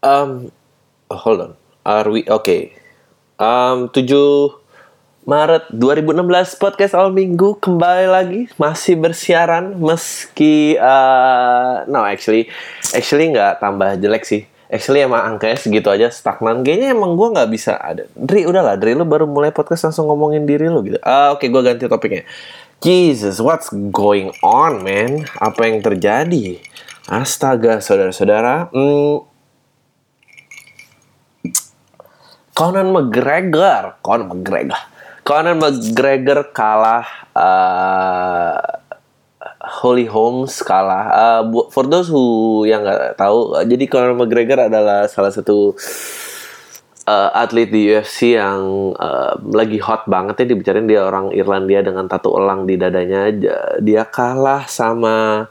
Um, hold on. Are we okay? Um, 7 Maret 2016 podcast awal minggu kembali lagi. Masih bersiaran meski uh, no actually actually nggak tambah jelek sih. Actually emang angkanya segitu aja stagnan. Kayaknya emang gue nggak bisa ada. Dri udahlah Dri lu baru mulai podcast langsung ngomongin diri lu gitu. Uh, oke okay, gue ganti topiknya. Jesus what's going on man? Apa yang terjadi? Astaga saudara-saudara. Hmm, Conan McGregor, Conan McGregor, Conan McGregor kalah uh, Holly Holmes kalah. Uh, for those who yang nggak tahu, jadi Conor McGregor adalah salah satu uh, atlet di UFC yang uh, lagi hot banget ya dibicarain dia orang Irlandia dengan tato elang di dadanya. Dia kalah sama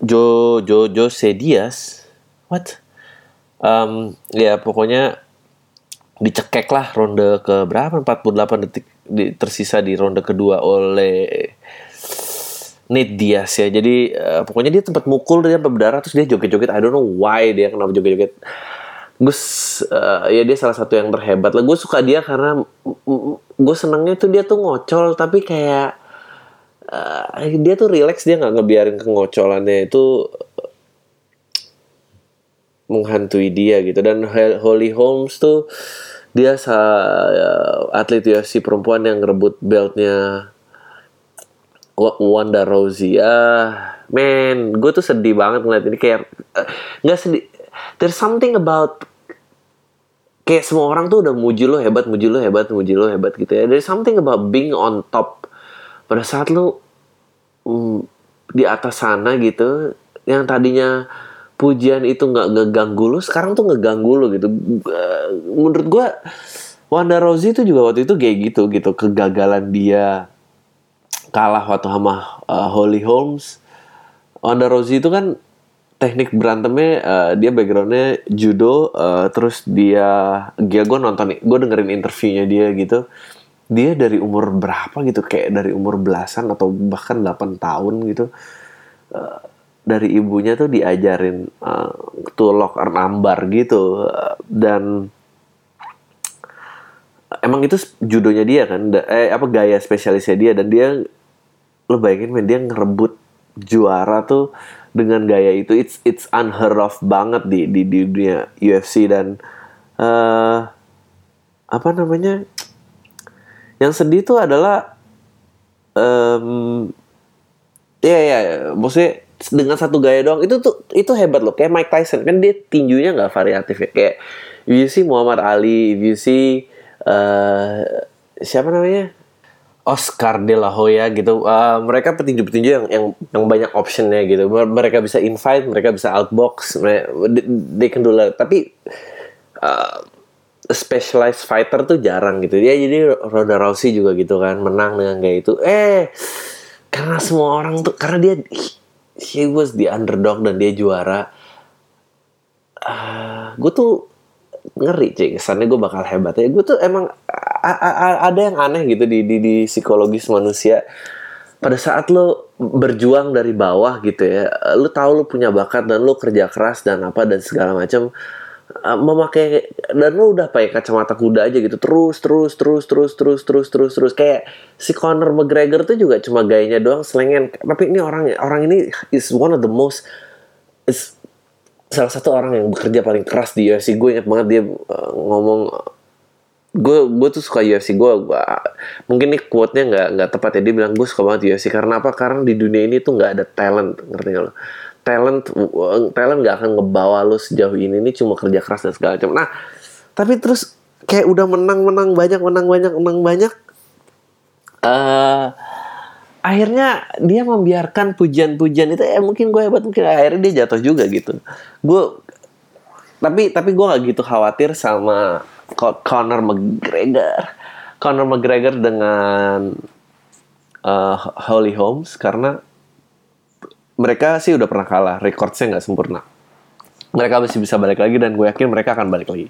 Jo Jo Jo Diaz. What? Um, ya pokoknya dicekek lah ronde ke berapa? 48 detik di, tersisa di ronde kedua oleh Nate Diaz ya. Jadi uh, pokoknya dia tempat mukul dia berdarah terus dia joget-joget. I don't know why dia kenapa joget-joget. Gue uh, ya dia salah satu yang terhebat lah. Gue suka dia karena gue senengnya tuh dia tuh ngocol tapi kayak uh, dia tuh relax dia nggak ngebiarin kengocolannya itu menghantui dia gitu. Dan Holly Holmes tuh dia sa atlet UFC perempuan yang ngerebut beltnya Wanda Rousey. Ah man gue tuh sedih banget ngeliat ini. Kayak nggak uh, sedih. There's something about kayak semua orang tuh udah muji lo hebat muji lo hebat muji lo hebat gitu ya. There's something about being on top. Pada saat lo um, di atas sana gitu yang tadinya pujian itu nggak ngeganggu lu sekarang tuh ngeganggu lu gitu. Menurut gue Wanda Rousey itu juga waktu itu kayak gitu gitu. Kegagalan dia kalah waktu sama uh, Holly Holmes. Wanda Rousey itu kan teknik berantemnya uh, dia backgroundnya judo uh, terus dia dia gue nonton gue dengerin interviewnya dia gitu. Dia dari umur berapa gitu? Kayak dari umur belasan atau bahkan 8 tahun gitu dari ibunya tuh diajarin uh, tulok nambar gitu. Dan emang itu judonya dia kan eh apa gaya spesialisnya dia. Dan dia lo bayangin men dia ngerebut juara tuh dengan gaya itu. It's it's unheard of banget di di, di dunia UFC dan uh, apa namanya yang sedih tuh adalah um, ya ya maksudnya dengan satu gaya doang itu tuh itu hebat loh. Kayak Mike Tyson kan dia tinjunya nggak variatif ya. Kayak you see Muhammad Ali you see uh, siapa namanya? Oscar De La Hoya gitu. Uh, mereka petinju-petinju yang yang yang banyak optionnya gitu. Mereka bisa invite mereka bisa outbox mereka, they can do that tapi uh, specialized fighter tuh jarang gitu. Dia jadi Ronda Rousey juga gitu kan menang dengan kayak itu. Eh karena semua orang tuh karena dia he was the underdog dan dia juara. Uh, ah, gue tuh ngeri cek kesannya gue bakal hebat. Ya gue tuh emang ada yang aneh gitu di, di di psikologis manusia. Pada saat lo berjuang dari bawah gitu ya lo tahu lo punya bakat dan lo kerja keras dan apa dan segala macam uh, memakai dan lo udah pakai kacamata kuda aja gitu. Terus terus terus terus terus terus terus terus. Kayak si Conor McGregor tuh juga cuma gayanya doang selengen. Tapi ini orang orang ini is one of the most is salah satu orang yang bekerja paling keras di UFC gue inget banget dia uh, ngomong gue gue tuh suka UFC gue, gue mungkin nih quote nya nggak nggak tepat ya. Dia bilang gue suka banget UFC karena apa? Karena di dunia ini tuh nggak ada talent ngerti gak lo talent talent nggak akan ngebawa lo sejauh ini ini cuma kerja keras dan segala macam. Nah tapi terus kayak udah menang menang banyak menang banyak menang banyak uh, akhirnya dia membiarkan pujian-pujian itu ya mungkin gue hebat mungkin akhirnya dia jatuh juga gitu. Gue tapi tapi gue gak gitu khawatir sama Conor McGregor. Conor McGregor dengan uh, Holly Holmes karena mereka sih udah pernah kalah, rekornya nggak sempurna. Mereka masih bisa balik lagi dan gue yakin mereka akan balik lagi.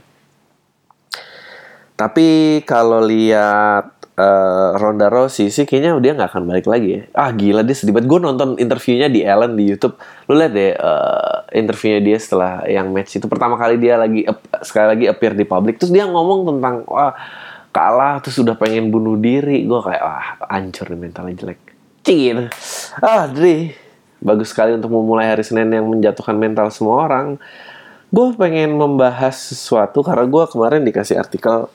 Tapi kalau lihat uh, Ronda Rousey sih kayaknya dia nggak akan balik lagi ya. Ah gila dia sedih banget. Gue nonton interviewnya di Ellen di YouTube. Lu lihat deh uh, interviewnya dia setelah yang match itu pertama kali dia lagi uh, sekali lagi appear di publik. Terus dia ngomong tentang wah kalah terus sudah pengen bunuh diri. Gue kayak wah hancur mentalnya jelek. Cing Ah Dri bagus sekali untuk memulai hari Senin yang menjatuhkan mental semua orang. Gue pengen membahas sesuatu karena gue kemarin dikasih artikel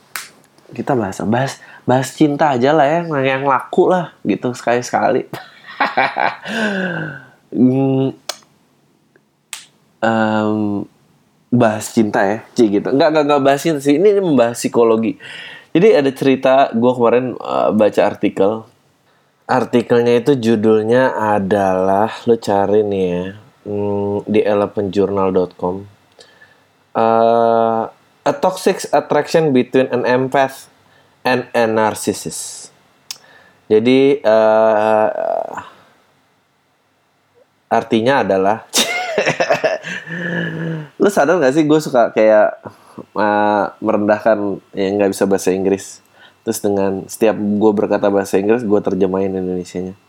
kita bahas bahas bahas cinta aja lah ya yang laku lah gitu sekali sekali um, bahas cinta ya Ci gitu. Nggak nggak nggak bahas cinta sih ini, ini membahas psikologi. Jadi ada cerita gue kemarin uh, baca artikel artikelnya itu judulnya adalah lo cari nih ya hmm, di elephantjournal.com uh, a toxic attraction between an empath and a narcissist. Jadi uh, artinya adalah lu sadar gak sih gue suka kayak uh, merendahkan yang nggak bisa bahasa Inggris terus dengan setiap gue berkata bahasa Inggris gue terjemahin Indonesia-nya.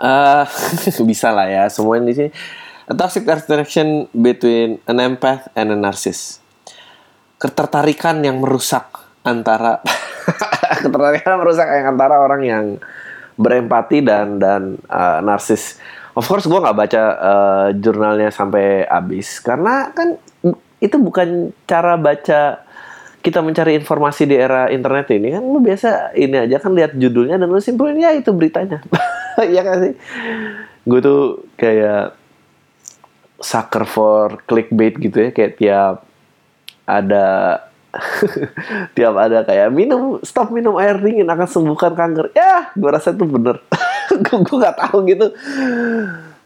Uh, bisa lah ya semua di sini. A toxic attraction between an empath and a narcissist. Ketertarikan yang merusak antara ketertarikan merusak yang antara orang yang berempati dan dan uh, narsis. Of course gue nggak baca uh, jurnalnya sampai habis. Karena kan itu bukan cara baca kita mencari informasi di era internet ini kan lu biasa ini aja kan lihat judulnya dan lu simpulin ya itu beritanya. Ya kan sih? Gue tuh kayak sucker for clickbait gitu ya kayak tiap ada tiap ada kayak minum stop minum air dingin akan sembuhkan kanker. Ya gue rasa itu bener. Gue gak tahu gitu.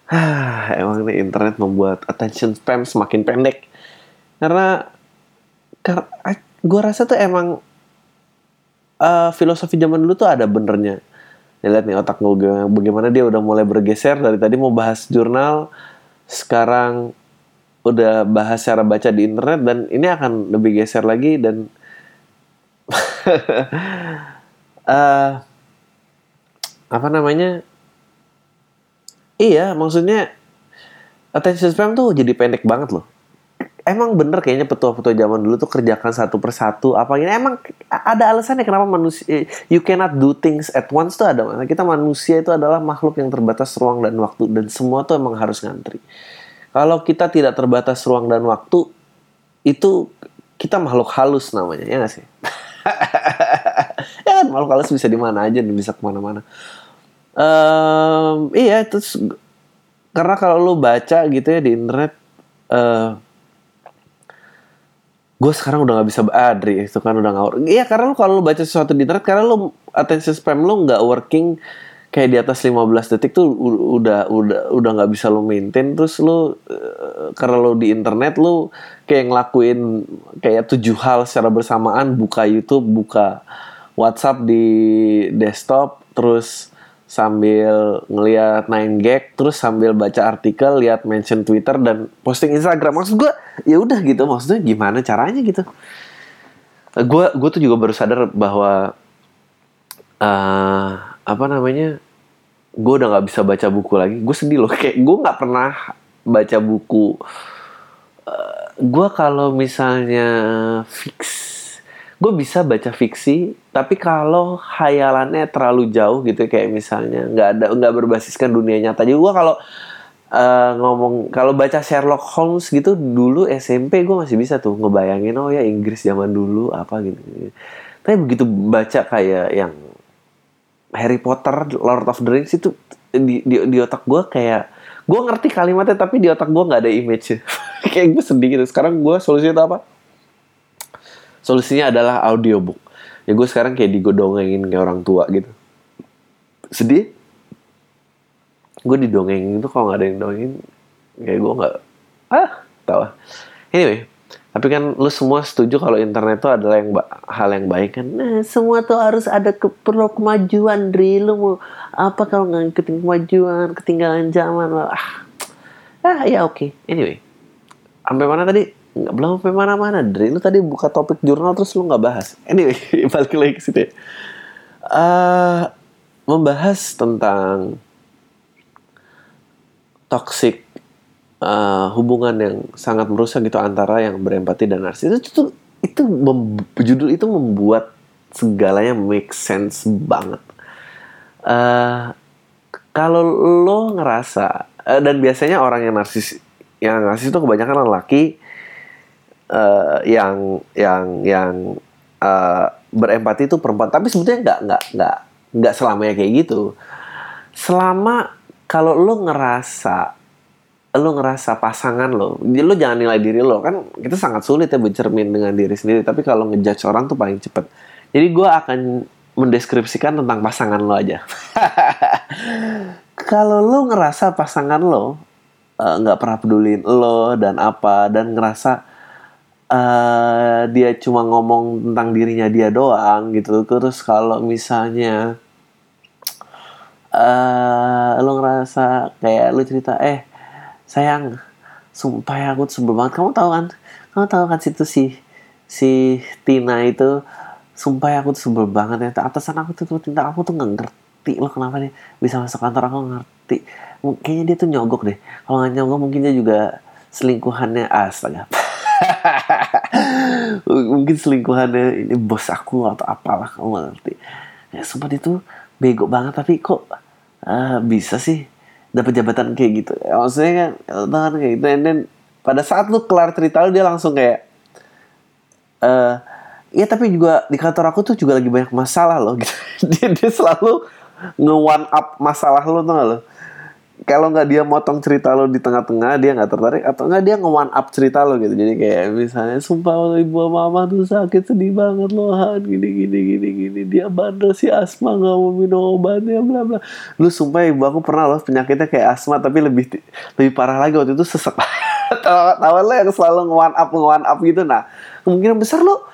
Emang nih internet membuat attention span semakin pendek. Karena karena gue rasa tuh emang uh, filosofi zaman dulu tuh ada benernya. Ya, lihat nih otak gue bagaimana dia udah mulai bergeser. Dari tadi mau bahas jurnal sekarang udah bahas cara baca di internet dan ini akan lebih geser lagi dan uh, apa namanya? Iya maksudnya attention span tuh jadi pendek banget loh emang bener kayaknya petua-petua zaman dulu tuh kerjakan satu persatu apa ini emang ada alasannya kenapa manusia you cannot do things at once tuh ada kita manusia itu adalah makhluk yang terbatas ruang dan waktu dan semua tuh emang harus ngantri kalau kita tidak terbatas ruang dan waktu, itu kita makhluk halus namanya, ya nggak sih? ya kan makhluk halus bisa di mana aja, bisa ke mana-mana. Um, iya, terus karena kalau lu baca gitu ya di internet, uh, gue sekarang udah nggak bisa Adri itu kan udah ngawur. Iya karena lu kalau lu baca sesuatu di internet karena lu attention spam lu nggak working kayak di atas 15 detik tuh udah udah udah nggak bisa lo maintain terus lo uh, karena lo di internet lo kayak ngelakuin kayak tujuh hal secara bersamaan buka YouTube buka WhatsApp di desktop terus sambil ngeliat 9 gag terus sambil baca artikel lihat mention Twitter dan posting Instagram. Maksud gue ya udah gitu. Maksudnya gimana caranya gitu? Gue gue tuh juga baru sadar bahwa uh, apa namanya gue udah nggak bisa baca buku lagi. Gue sedih loh. Kayak gue nggak pernah baca buku. Uh, gue kalau misalnya fix gue bisa baca fiksi tapi kalau hayalannya terlalu jauh gitu kayak misalnya nggak ada nggak berbasiskan dunia nyata. Jadi gue kalau uh, ngomong kalau baca Sherlock Holmes gitu dulu SMP gue masih bisa tuh ngebayangin oh ya Inggris zaman dulu apa gitu. Tapi begitu baca kayak yang Harry Potter, Lord of the Rings itu di di, di otak gue kayak gue ngerti kalimatnya tapi di otak gue nggak ada image kayak gue sedih gitu. Sekarang gue solusinya apa solusinya adalah audiobook ya gue sekarang kayak digodongengin kayak orang tua gitu sedih gue didongengin itu kalau nggak ada yang dongengin kayak gue nggak ah tahu anyway tapi kan lu semua setuju kalau internet itu adalah yang hal yang baik kan? Nah, semua tuh harus ada ke perlu kemajuan, Dri. Lu mau apa kalau nggak ngikutin kemajuan, ketinggalan zaman? Ah, ah ya oke. Okay. Anyway, sampai mana tadi? Nggak belum sampai mana-mana Dre. Lu tadi buka topik jurnal terus lu nggak bahas. Anyway balik lagi ke situ ya. uh, membahas tentang toxic uh, hubungan yang sangat merusak gitu antara yang berempati dan narsis. Itu itu, itu mem, judul itu membuat segalanya make sense banget. Uh, kalau lo ngerasa uh, dan biasanya orang yang narsis yang narsis itu kebanyakan lelaki uh, yang yang yang uh, berempati itu perempuan tapi sebetulnya nggak nggak nggak nggak selamanya kayak gitu selama kalau lo ngerasa lo ngerasa pasangan lo, lo jangan nilai diri lo kan kita sangat sulit ya bercermin dengan diri sendiri. Tapi kalau ngejudge orang tuh paling cepet. Jadi gue akan mendeskripsikan tentang pasangan lo aja. kalau lo ngerasa pasangan lo eh, nggak uh, pernah peduliin lo dan apa dan ngerasa uh, dia cuma ngomong tentang dirinya dia doang gitu. Terus kalau misalnya uh, lo ngerasa kayak lo cerita eh sayang sumpah ya aku sebel banget. Kamu tahu kan? Kamu tahu kan situ si si Tina itu sumpah ya aku tuh sebel banget ya. Atasan aku tuh tinta aku tuh nggak ngerti loh kenapa dia bisa masuk kantor aku ngerti. Kayaknya dia tuh nyogok deh. Kalau nggak nyogok mungkin dia juga selingkuhannya astaga mungkin selingkuhannya ini bos aku atau apalah kamu ngerti. Ya sumpah itu bego banget tapi kok uh, bisa sih dapat jabatan kayak gitu? Ya, maksudnya kan kan kayak gitu. Dan then pada saat lu kelar cerita lu dia langsung kayak eh ya tapi juga di kantor aku tuh juga lagi banyak masalah loh gitu. Dia, dia selalu nge one up masalah lo tuh gak lo kalau nggak dia motong cerita lo di tengah-tengah dia nggak tertarik atau nggak dia nge one up cerita lo gitu. Jadi kayak misalnya sumpah ibu mama tuh sakit sedih banget loh Han gini gini gini gini. Dia bandel si asma nggak mau minum obatnya bla bla. Lu sumpah ibu aku pernah loh penyakitnya kayak asma tapi lebih lebih parah lagi waktu itu sesek tahu lo yang selalu nge one up nge one up gitu. Nah kemungkinan besar lo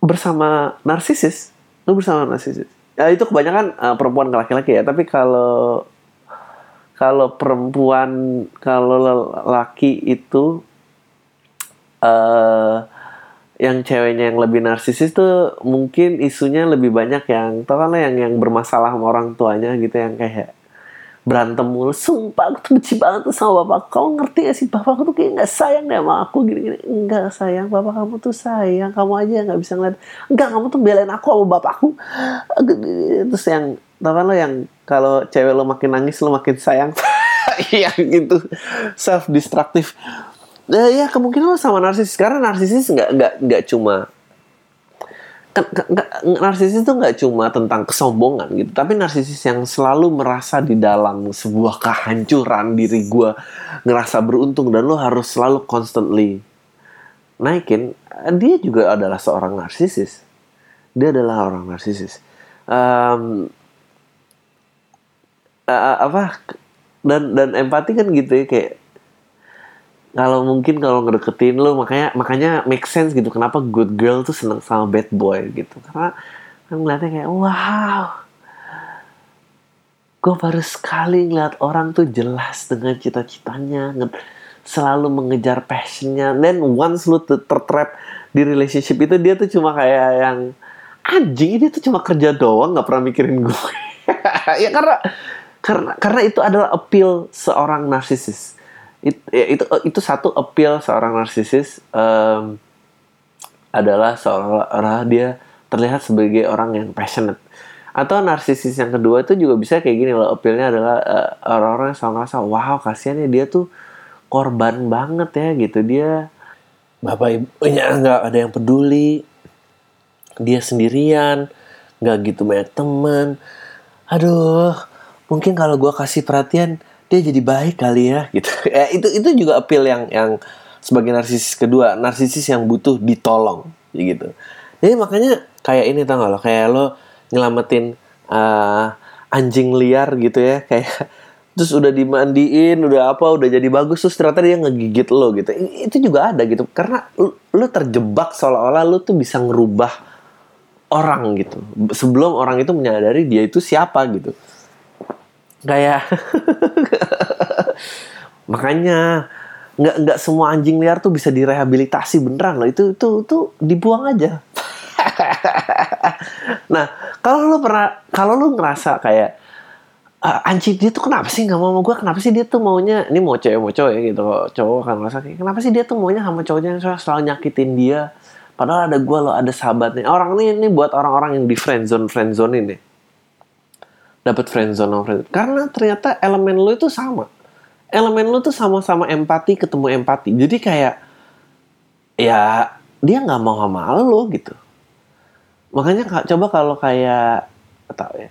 bersama narsisis. Lo bersama narsisis. Ya itu kebanyakan uh, perempuan ke laki-laki ya. Tapi kalau kalau perempuan kalau laki itu uh, yang ceweknya yang lebih narsisis tuh mungkin isunya lebih banyak yang tau kan yang yang bermasalah sama orang tuanya gitu yang kayak berantem mulu. Sumpah aku tuh benci banget tuh sama bapak kau ngerti gak sih? Bapak aku tuh kayak nggak sayang deh sama aku gini gini enggak sayang bapak kamu tuh sayang. Kamu aja nggak bisa ngeliat. Enggak kamu tuh belain aku sama bapakku terus yang tau kan lo yang kalau cewek lo makin nangis lo makin sayang. Iya gitu. Self destructive nah, ya kemungkinan lo sama narsis. Karena narsisis nggak nggak nggak cuma kan, narsisis itu nggak cuma tentang kesombongan gitu. Tapi narsisis yang selalu merasa di dalam sebuah kehancuran diri gue ngerasa beruntung dan lo harus selalu constantly naikin dia juga adalah seorang narsisis dia adalah orang narsisis um, uh, apa dan dan empati kan gitu ya kayak kalau mungkin kalau ngedeketin lo makanya makanya make sense gitu kenapa good girl tuh seneng sama bad boy gitu. Karena kan ngeliatnya kayak wow gue baru sekali ngeliat orang tuh jelas dengan cita-citanya selalu mengejar passionnya. Dan once lu tertrap di relationship itu dia tuh cuma kayak yang anjing dia tuh cuma kerja doang nggak pernah mikirin gue ya karena karena karena itu adalah appeal seorang narsisis. It, ya, itu itu satu appeal seorang narsisis um, adalah seolah-olah dia terlihat sebagai orang yang passionate. Atau narsisis yang kedua itu juga bisa kayak gini loh appealnya adalah uh, orang-orang yang selalu ngerasa wow kasihan ya dia tuh korban banget ya gitu. Dia bapak ibunya nggak ada yang peduli. Dia sendirian nggak gitu banyak teman. Aduh mungkin kalau gue kasih perhatian dia jadi baik kali ya gitu. Ya itu itu juga appeal yang yang sebagai narsisis kedua narsisis yang butuh ditolong gitu. Jadi makanya kayak ini tau gak lo? Kayak lo nyelamatin uh, anjing liar gitu ya kayak terus udah dimandiin udah apa udah jadi bagus terus ternyata dia ngegigit lo gitu. Itu juga ada gitu. Karena lo, lo terjebak seolah-olah lo tuh bisa ngerubah orang gitu. Sebelum orang itu menyadari dia itu siapa gitu kayak makanya nggak nggak semua anjing liar tuh bisa direhabilitasi beneran loh. Itu itu itu dibuang aja. Nah kalau lu pernah kalau lu ngerasa kayak uh, anjing dia tuh kenapa sih nggak mau sama gue kenapa sih dia tuh maunya ini mau cewek mau cowok ya gitu. Cowok kan kayak kenapa sih dia tuh maunya sama cowoknya yang selalu nyakitin dia? Padahal ada gue loh ada sahabatnya. Orang ini ini buat orang-orang yang di friendzone friendzone ini dapat friendzone sama friendzone karena ternyata elemen lu itu sama. Elemen lu tuh sama-sama empati ketemu empati. Jadi kayak ya dia nggak mau sama lo gitu. Makanya coba kalau kayak tau ya.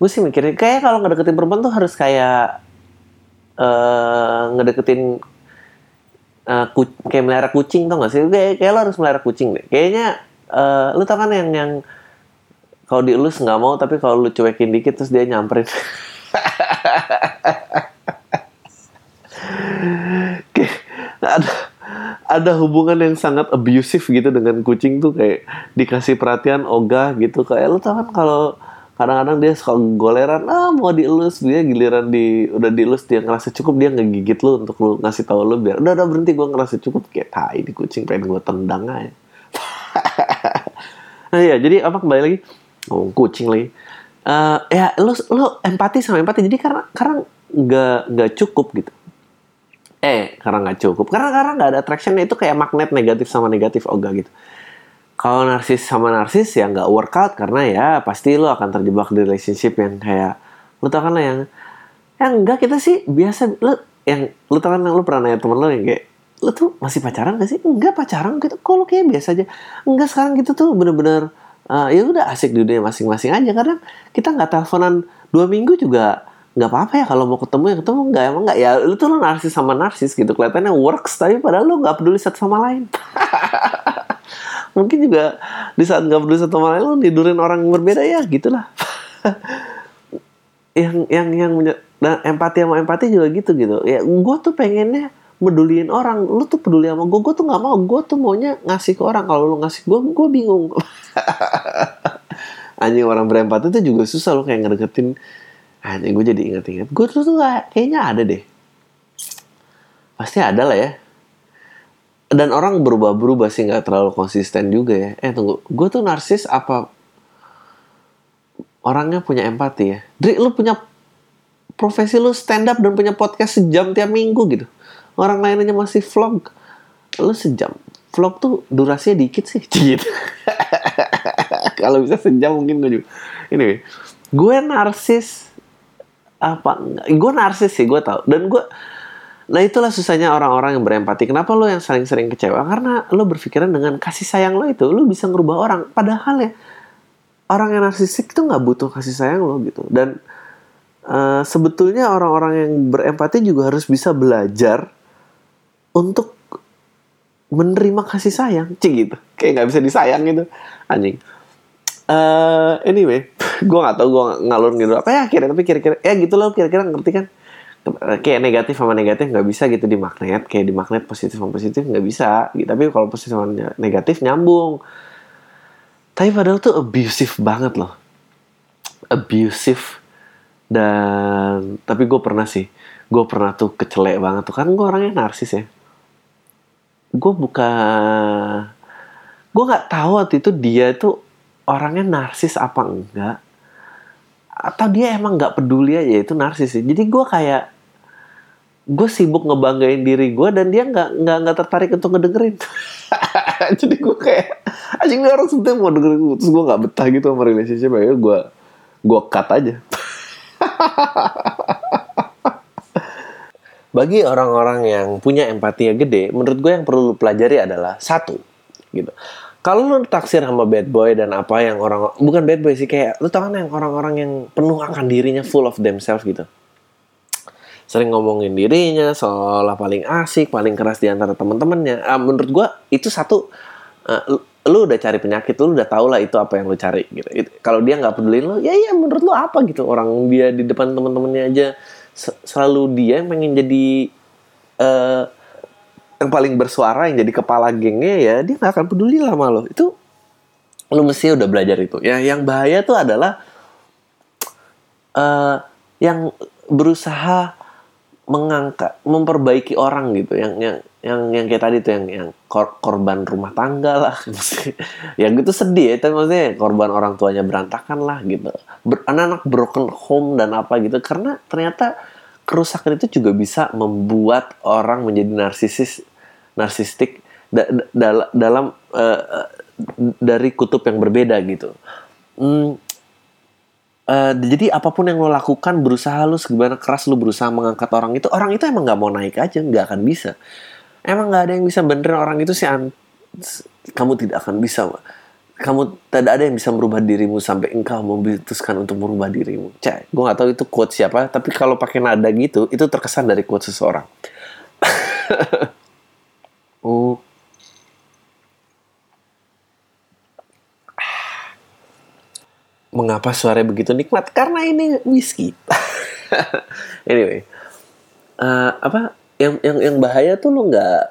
Gue sih mikirin kayak kalau ngedeketin perempuan tuh harus kayak uh, ngedeketin uh, ku, kayak melihara kucing tau gak sih? Kayak, kayak lo harus melihara kucing deh. Kayaknya uh, lu tau kan yang yang kalau dielus nggak mau tapi kalau lu cuekin dikit terus dia nyamperin. Ada ada hubungan yang sangat abusive gitu dengan kucing tuh kayak dikasih perhatian ogah gitu. Kayak lu tau kan kalau kadang-kadang dia suka goleran ah mau dielus dia giliran di udah dielus dia ngerasa cukup dia ngegigit lu untuk lu ngasih tahu lu biar udah udah berhenti gue ngerasa cukup. Kayak tai di kucing pengen gue tendang aja. Nah ya jadi apa kembali lagi oh kucing lagi. Uh, ya lu lu empati sama empati. Jadi karena karena nggak nggak cukup gitu. Eh karena nggak cukup. Karena karena nggak ada attractionnya itu kayak magnet negatif sama negatif ogah gitu. Kalau narsis sama narsis ya nggak workout karena ya pasti lo akan terjebak di relationship yang kayak lo tau kan lah yang yang enggak kita sih biasa lo yang lo tau kan lo pernah nanya temen lo yang kayak lo tuh masih pacaran gak sih? Enggak pacaran gitu. Kalau kayak biasa aja? Enggak sekarang gitu tuh bener-bener uh, ya udah asik di dunia masing-masing aja. Karena kita nggak teleponan dua minggu juga nggak apa-apa ya kalau mau ketemu ya ketemu nggak emang nggak? Ya lu tuh lo narsis sama narsis gitu. Kelihatannya works tapi padahal lo nggak peduli satu sama lain. Mungkin juga di saat nggak peduli satu sama lain lo tidurin orang yang berbeda ya gitulah. Yang yang yang empati sama empati juga gitu gitu. Ya gue tuh pengennya meduliin orang lu tuh peduli sama gue gue tuh nggak mau gue tuh maunya ngasih ke orang. Kalau lu ngasih gue gue bingung. Anjing orang berempati itu juga susah lo kayak ngedeketin. Anjing gue jadi inget-inget gue tuh tuh kayaknya ada deh. Pasti ada lah ya. Dan orang berubah-berubah sih nggak terlalu konsisten juga ya. Eh tunggu, gue tuh narsis apa orangnya punya empati ya? Dri, lu punya profesi lu stand up dan punya podcast sejam tiap minggu gitu. Orang lainnya masih vlog, lu sejam. Vlog tuh durasinya dikit sih, gitu. Kalau bisa sejam mungkin gue juga. Ini, gue narsis apa? Gue narsis sih, gue tau. Dan gue Nah itulah susahnya orang-orang yang berempati. Kenapa lo yang saling sering kecewa? Karena lo berpikiran dengan kasih sayang lo itu, lo bisa ngerubah orang. Padahal ya, orang yang narsisik itu nggak butuh kasih sayang lo gitu. Dan uh, sebetulnya orang-orang yang berempati juga harus bisa belajar untuk menerima kasih sayang. Cik gitu. Kayak nggak bisa disayang gitu. Anjing. Uh, anyway, gue gak tau gue ngalur gitu apa ya kira tapi kira-kira ya gitu loh kira-kira ngerti kan kayak negatif sama negatif nggak bisa gitu di magnet kayak di magnet positif sama positif nggak bisa gitu. tapi kalau positif sama negatif nyambung tapi padahal tuh abusive banget loh abusive dan tapi gue pernah sih gue pernah tuh kecelek banget tuh kan gue orangnya narsis ya gue buka gue nggak tahu waktu itu dia tuh orangnya narsis apa enggak. Atau dia emang nggak peduli aja itu narsis sih. Jadi gue kayak gue sibuk ngebanggain diri gue dan dia nggak nggak nggak tertarik untuk ngedengerin. Jadi gue kayak anjing orang sebetulnya mau dengerin terus gue nggak betah gitu sama relationship ya gue gue cut aja bagi orang-orang yang punya empati yang gede menurut gue yang perlu lu pelajari adalah satu gitu. Kalau lu taksir sama bad boy dan apa yang orang bukan bad boy sih kayak lu tau kan yang orang-orang yang penuh akan dirinya full of themselves gitu? Sering ngomongin dirinya seolah paling asik paling keras di antara teman-temannya. Uh, menurut gue itu satu uh, lu, lu udah cari penyakit lu udah tau lah itu apa yang lu cari gitu. Kalau dia nggak peduli lu ya ya menurut lu apa gitu? Orang dia di depan teman-temannya aja selalu dia yang pengen jadi uh, yang paling bersuara yang jadi kepala gengnya ya dia nggak akan peduli lah sama itu lo mesti udah belajar itu. Ya yang bahaya tuh adalah uh, yang berusaha mengangkat memperbaiki orang gitu. Yang yang yang yang kayak tadi tuh yang yang kor korban rumah tangga lah. Yang gitu sedih ya itu maksudnya korban orang tuanya berantakan lah gitu. Anak-anak broken home dan apa gitu. Karena ternyata kerusakan itu juga bisa membuat orang menjadi narsisis narsistik da, da, dalam uh, dari kutub yang berbeda gitu. Hmm, Uh, jadi apa pun yang lo lakukan berusaha lo segimana keras lo berusaha mengangkat orang itu orang itu emang nggak mau naik aja nggak akan bisa. Emang nggak ada yang bisa benerin orang itu sih kamu tidak akan bisa kamu tidak ada yang bisa merubah dirimu sampai engkau memutuskan untuk merubah dirimu. Cek gue nggak tahu itu quote siapa tapi kalau pakai nada gitu itu terkesan dari quote seseorang mengapa suaranya begitu nikmat? Karena ini whisky. anyway, uh, apa yang yang yang bahaya tuh lu nggak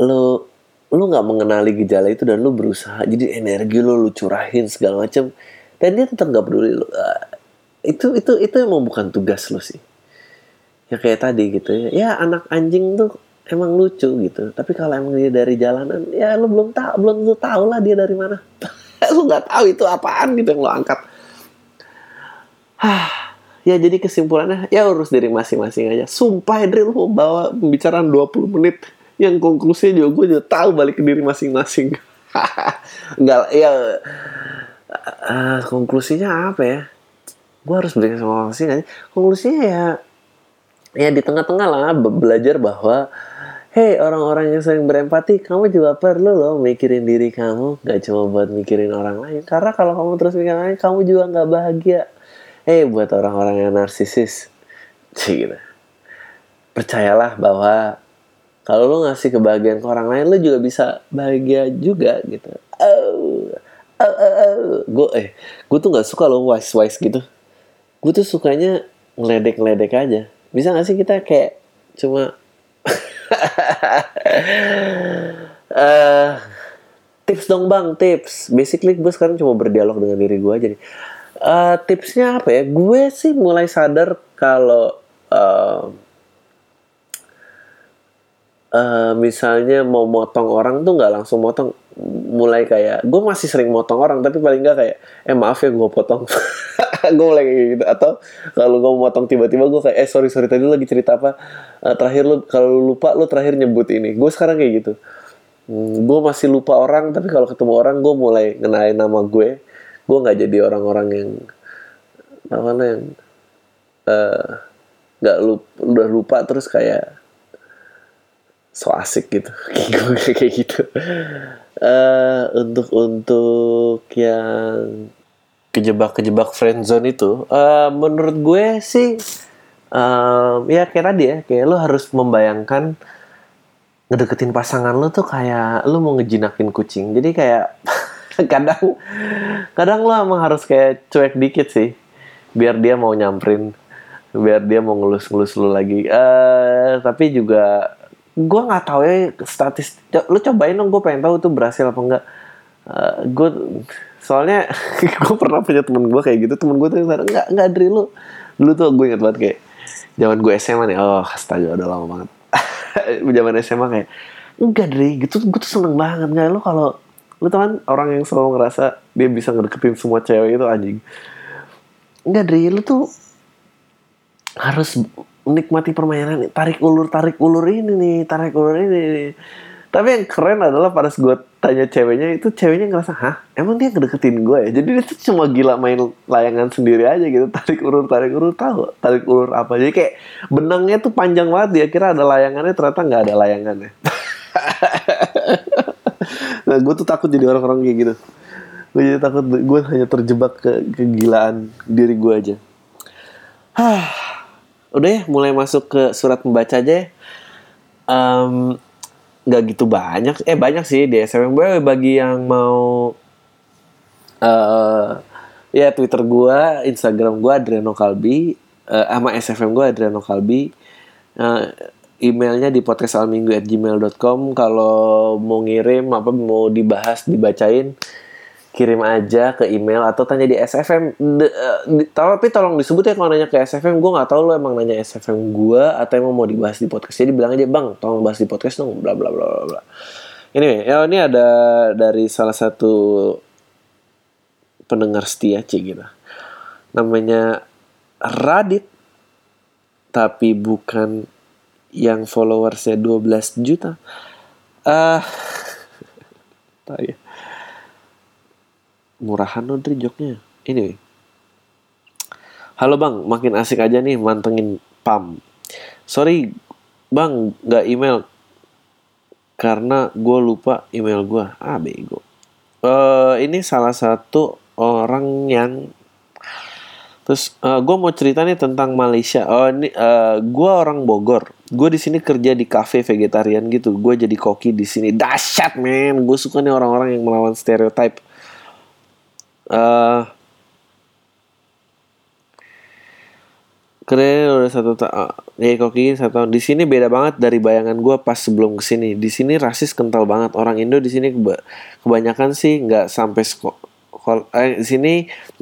lu lu nggak mengenali gejala itu dan lu berusaha jadi energi lu lu curahin segala macam dan dia tetap nggak peduli lu. Uh, itu itu itu emang bukan tugas lu sih. Ya kayak tadi gitu ya. Ya anak anjing tuh emang lucu gitu. Tapi kalau emang dia dari jalanan ya lu belum tahu belum lu tahu lah dia dari mana lu nggak tahu itu apaan gitu yang lo angkat. Hah, ya jadi kesimpulannya ya urus diri masing-masing aja. Sumpah Edri lu bawa pembicaraan 20 menit yang konklusinya juga gue juga tahu balik ke diri masing-masing. Enggak ya uh, konklusinya apa ya? Gue harus berikan sama masing konklusinya ya ya di tengah-tengah lah belajar bahwa Hei orang-orang yang sering berempati, kamu juga perlu loh mikirin diri kamu, gak cuma buat mikirin orang lain. Karena kalau kamu terus mikirin orang lain, kamu juga gak bahagia. Hei buat orang-orang yang narsisis, gitu. Percayalah bahwa kalau lo ngasih kebahagiaan ke orang lain, lo juga bisa bahagia juga gitu. Oh, oh, oh, oh. gue eh, gue tuh gak suka lo wise wise gitu. Gue tuh sukanya ngeledek ngeledek aja. Bisa gak sih kita kayak cuma uh, tips dong bang, tips. Basically gue sekarang cuma berdialog dengan diri gue aja. Uh, tipsnya apa ya? Gue sih mulai sadar kalau uh, uh, misalnya mau motong orang tuh nggak langsung motong mulai kayak gue masih sering motong orang tapi paling nggak kayak eh maaf ya gue potong. Gue mulai kayak gitu atau kalau gue motong tiba-tiba gue kayak eh sorry sorry tadi lagi cerita apa? Uh, terakhir lu kalau lu lupa lu terakhir nyebut ini. Gue sekarang kayak gitu. Hmm, gue masih lupa orang tapi kalau ketemu orang gue mulai ngenalin nama gue. Gue nggak jadi orang-orang yang apa namanya yang eh, nggak uh, lupa udah lupa terus kayak so asik gitu. Kayak gitu uh, untuk untuk yang kejebak-kejebak friendzone itu uh, menurut gue sih uh, ya kayak tadi ya kayak lo harus membayangkan ngedeketin pasangan lo tuh kayak lo mau ngejinakin kucing. Jadi kayak kadang kadang lo emang harus kayak cuek dikit sih biar dia mau nyamperin biar dia mau ngelus-ngelus lo lagi. Uh, tapi juga gue nggak tahu ya statistik lu cobain dong gue pengen tahu tuh berhasil apa enggak uh, gue soalnya gue pernah punya temen gue kayak gitu temen gue tuh yang nggak nggak dari lu dulu tuh gue inget banget kayak zaman gue SMA nih oh astaga udah lama banget. Zaman SMA kayak enggak dari gitu gue tuh seneng banget nggak lu kalau lu teman orang yang selalu ngerasa dia bisa ngedeketin semua cewek itu anjing. Enggak dari lu tuh harus menikmati permainan tarik ulur tarik ulur ini nih tarik ulur ini nih. tapi yang keren adalah pada gue tanya ceweknya itu ceweknya ngerasa hah? Emang dia ngedeketin gue ya? Jadi dia tuh cuma gila main layangan sendiri aja gitu. Tarik ulur tarik ulur tahu tarik ulur apa? Jadi kayak benangnya tuh panjang banget. Dia kira ada layangannya ternyata nggak ada layangannya. Nah gue tuh takut jadi orang-orang kayak gitu. Gue jadi takut gue hanya terjebak ke kegilaan diri gue aja udah ya mulai masuk ke surat membaca aja ya. Um, nggak gitu banyak. Eh banyak sih di SMM bagi yang mau uh, ya Twitter gua Instagram gua Adriano Kalbi uh, sama SFM gua Adriano Kalbi. Uh, emailnya di podcastalminggu@gmail.com kalau mau ngirim apa mau dibahas dibacain kirim aja ke email atau tanya di SFM. De, uh, di, tapi tolong disebut ya kalau nanya ke SFM. Gue nggak tahu lo emang nanya SFM gue atau emang mau dibahas di podcast. Jadi bilang aja bang, tolong bahas di podcast dong. Bla bla bla bla bla. Ini ya ini ada dari salah satu pendengar setia cik gitu. Namanya Radit tapi bukan yang followersnya 12 juta. Ah, uh, murahan loh joknya. Ini, halo bang, makin asik aja nih mantengin pam. Sorry bang, nggak email karena gue lupa email gue. Ah bego. Uh, ini salah satu orang yang Terus uh, eh, gue mau cerita nih tentang Malaysia. Oh ini uh, eh, gue orang Bogor. Gue di sini kerja di cafe vegetarian gitu. Gue jadi koki di sini. Dahsyat men. Gue suka nih orang-orang yang melawan stereotype. Uh, keren udah satu tahun. Ya koki satu tahun. Di sini beda banget dari bayangan gue pas sebelum ke sini. Di sini rasis kental banget. Orang Indo di sini kebanyakan sih nggak sampai sekolah eh, di sini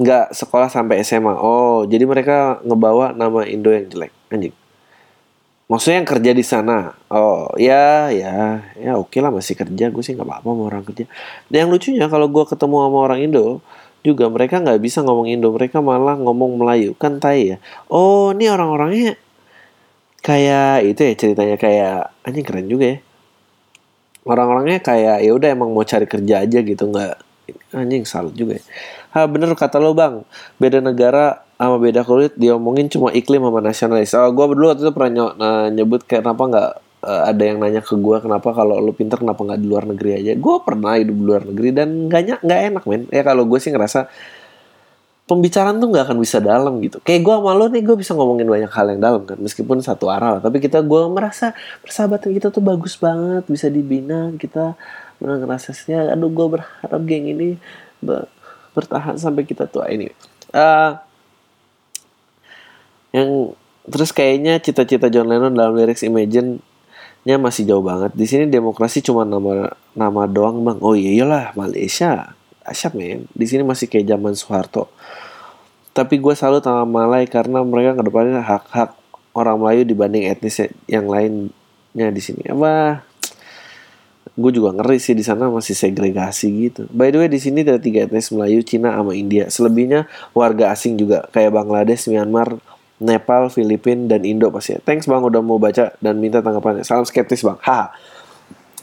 nggak sekolah sampai SMA. Oh, jadi mereka ngebawa nama Indo yang jelek, anjing. Maksudnya yang kerja di sana. Oh, ya, ya, ya oke okay lah masih kerja. Gue sih nggak apa-apa sama orang kerja. Dan yang lucunya kalau gue ketemu sama orang Indo, juga mereka nggak bisa ngomong Indo. Mereka malah ngomong Melayu. Kan tai ya. Oh, ini orang-orangnya kayak itu ya ceritanya kayak anjing keren juga ya. Orang-orangnya kayak ya udah emang mau cari kerja aja gitu nggak anjing salut juga ya. Ha bener kata lo bang, beda negara sama beda kulit diomongin cuma iklim sama nasionalis. Oh, gue berdua waktu itu pernah ny nyebut kayak kenapa nggak uh, ada yang nanya ke gue kenapa kalau lo pinter kenapa nggak di luar negeri aja. Gue pernah hidup di luar negeri dan nggak nggak enak men. Ya kalau gue sih ngerasa pembicaraan tuh nggak akan bisa dalam gitu. Kayak gue sama lo nih gue bisa ngomongin banyak hal yang dalam kan, meskipun satu arah lah. Tapi kita gue merasa persahabatan kita tuh bagus banget, bisa dibina kita ngerasanya aduh gue berharap geng ini bertahan sampai kita tua ini uh, yang terus kayaknya cita-cita John Lennon dalam lirik Imagine nya masih jauh banget. Di sini demokrasi cuma nama nama doang bang. Oh iya iyalah Malaysia. Asyap men. Di sini masih kayak zaman Soeharto. Tapi gue selalu sama Malay karena mereka ke depannya hak-hak orang Melayu dibanding etnis yang lainnya di sini. Apa? Gue juga ngeri sih di sana masih segregasi gitu. By the way di sini ada tiga etnis Melayu, Cina, sama India. Selebihnya warga asing juga kayak Bangladesh, Myanmar, Nepal, Filipina, dan Indo pasti. Thanks bang udah mau baca dan minta tanggapannya. Salam skeptis bang. Ha.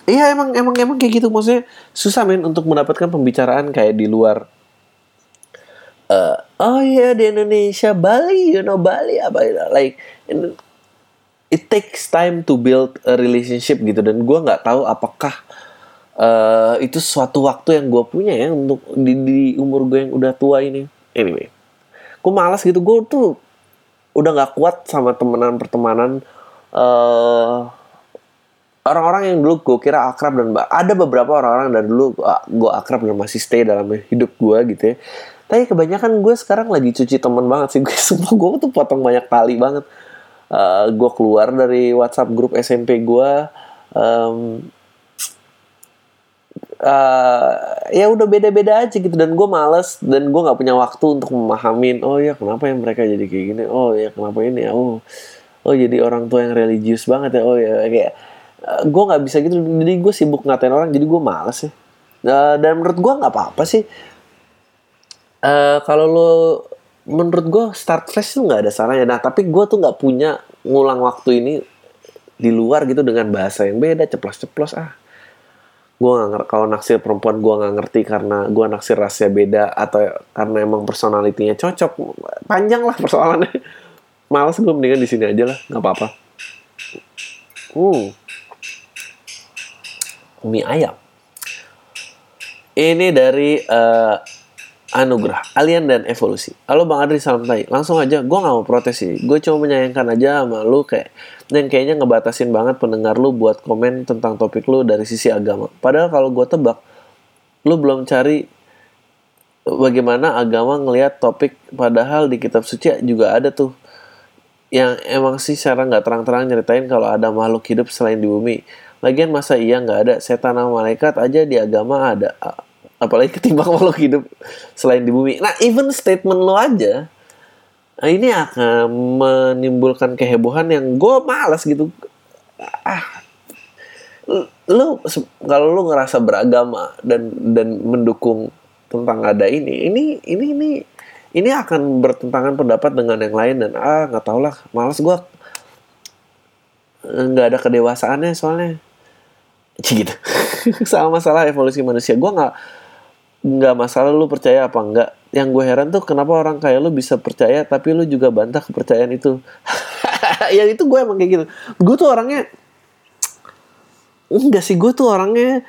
Iya emang emang emang kayak gitu maksudnya susah men untuk mendapatkan pembicaraan kayak di luar. Uh, oh iya di Indonesia Bali, you know Bali apa like it takes time to build a relationship gitu dan gue nggak tahu apakah uh, itu suatu waktu yang gue punya ya untuk di, di umur gue yang udah tua ini anyway gue malas gitu gue tuh udah nggak kuat sama temenan pertemanan uh, orang-orang yang dulu gue kira akrab dan ada beberapa orang-orang dari dulu gue akrab dan masih stay dalam hidup gue gitu ya. Tapi kebanyakan gue sekarang lagi cuci temen banget sih gue semua gue tuh potong banyak kali banget. Uh, eh, gue keluar dari WhatsApp grup SMP gue um, uh, ya udah beda-beda aja gitu. Dan gue males dan gue nggak punya waktu untuk memahamin oh ya kenapa ya mereka jadi kayak gini? Oh ya kenapa ini? Oh oh jadi orang tua yang religius banget ya? Oh ya kayak uh, gue nggak bisa gitu. Jadi gue sibuk ngatain orang jadi gue males ya. Uh, dan menurut gue nggak apa-apa sih. Uh, kalau lo menurut gue start fresh tuh nggak ada salahnya. Nah tapi gue tuh nggak punya ngulang waktu ini di luar gitu dengan bahasa yang beda ceplos-ceplos ah gue nggak kalau naksir perempuan gue nggak ngerti karena gue naksir rasnya beda atau karena emang personalitinya cocok panjang lah persoalannya malas gue mendingan di sini aja lah nggak apa-apa hmm mie ayam ini dari uh, anugerah, alien dan evolusi. Halo Bang Adri, salam tai. Langsung aja, gue gak mau protes sih. Gue cuma menyayangkan aja sama lu kayak dan kayaknya ngebatasin banget pendengar lu buat komen tentang topik lu dari sisi agama. Padahal kalau gue tebak, lu belum cari bagaimana agama ngelihat topik padahal di kitab suci juga ada tuh yang emang sih secara nggak terang-terang nyeritain kalau ada makhluk hidup selain di bumi. Lagian masa iya nggak ada setan sama malaikat aja di agama ada apalagi ketimbang makhluk hidup selain di bumi nah even statement lo aja ini akan menimbulkan kehebohan yang gue malas gitu. Ah. Lu kalau lu ngerasa beragama dan dan mendukung tentang ada ini ini ini ini ini akan bertentangan pendapat dengan yang lain dan ah nggak tau lah malas gue nggak ada kedewasaannya soalnya. Gitu. Sama masalah evolusi manusia. Gue nggak nggak masalah lu percaya apa enggak yang gue heran tuh kenapa orang kayak lu bisa percaya tapi lu juga bantah kepercayaan itu. Ya itu gue emang kayak gitu. Gue tuh orangnya enggak sih gue tuh orangnya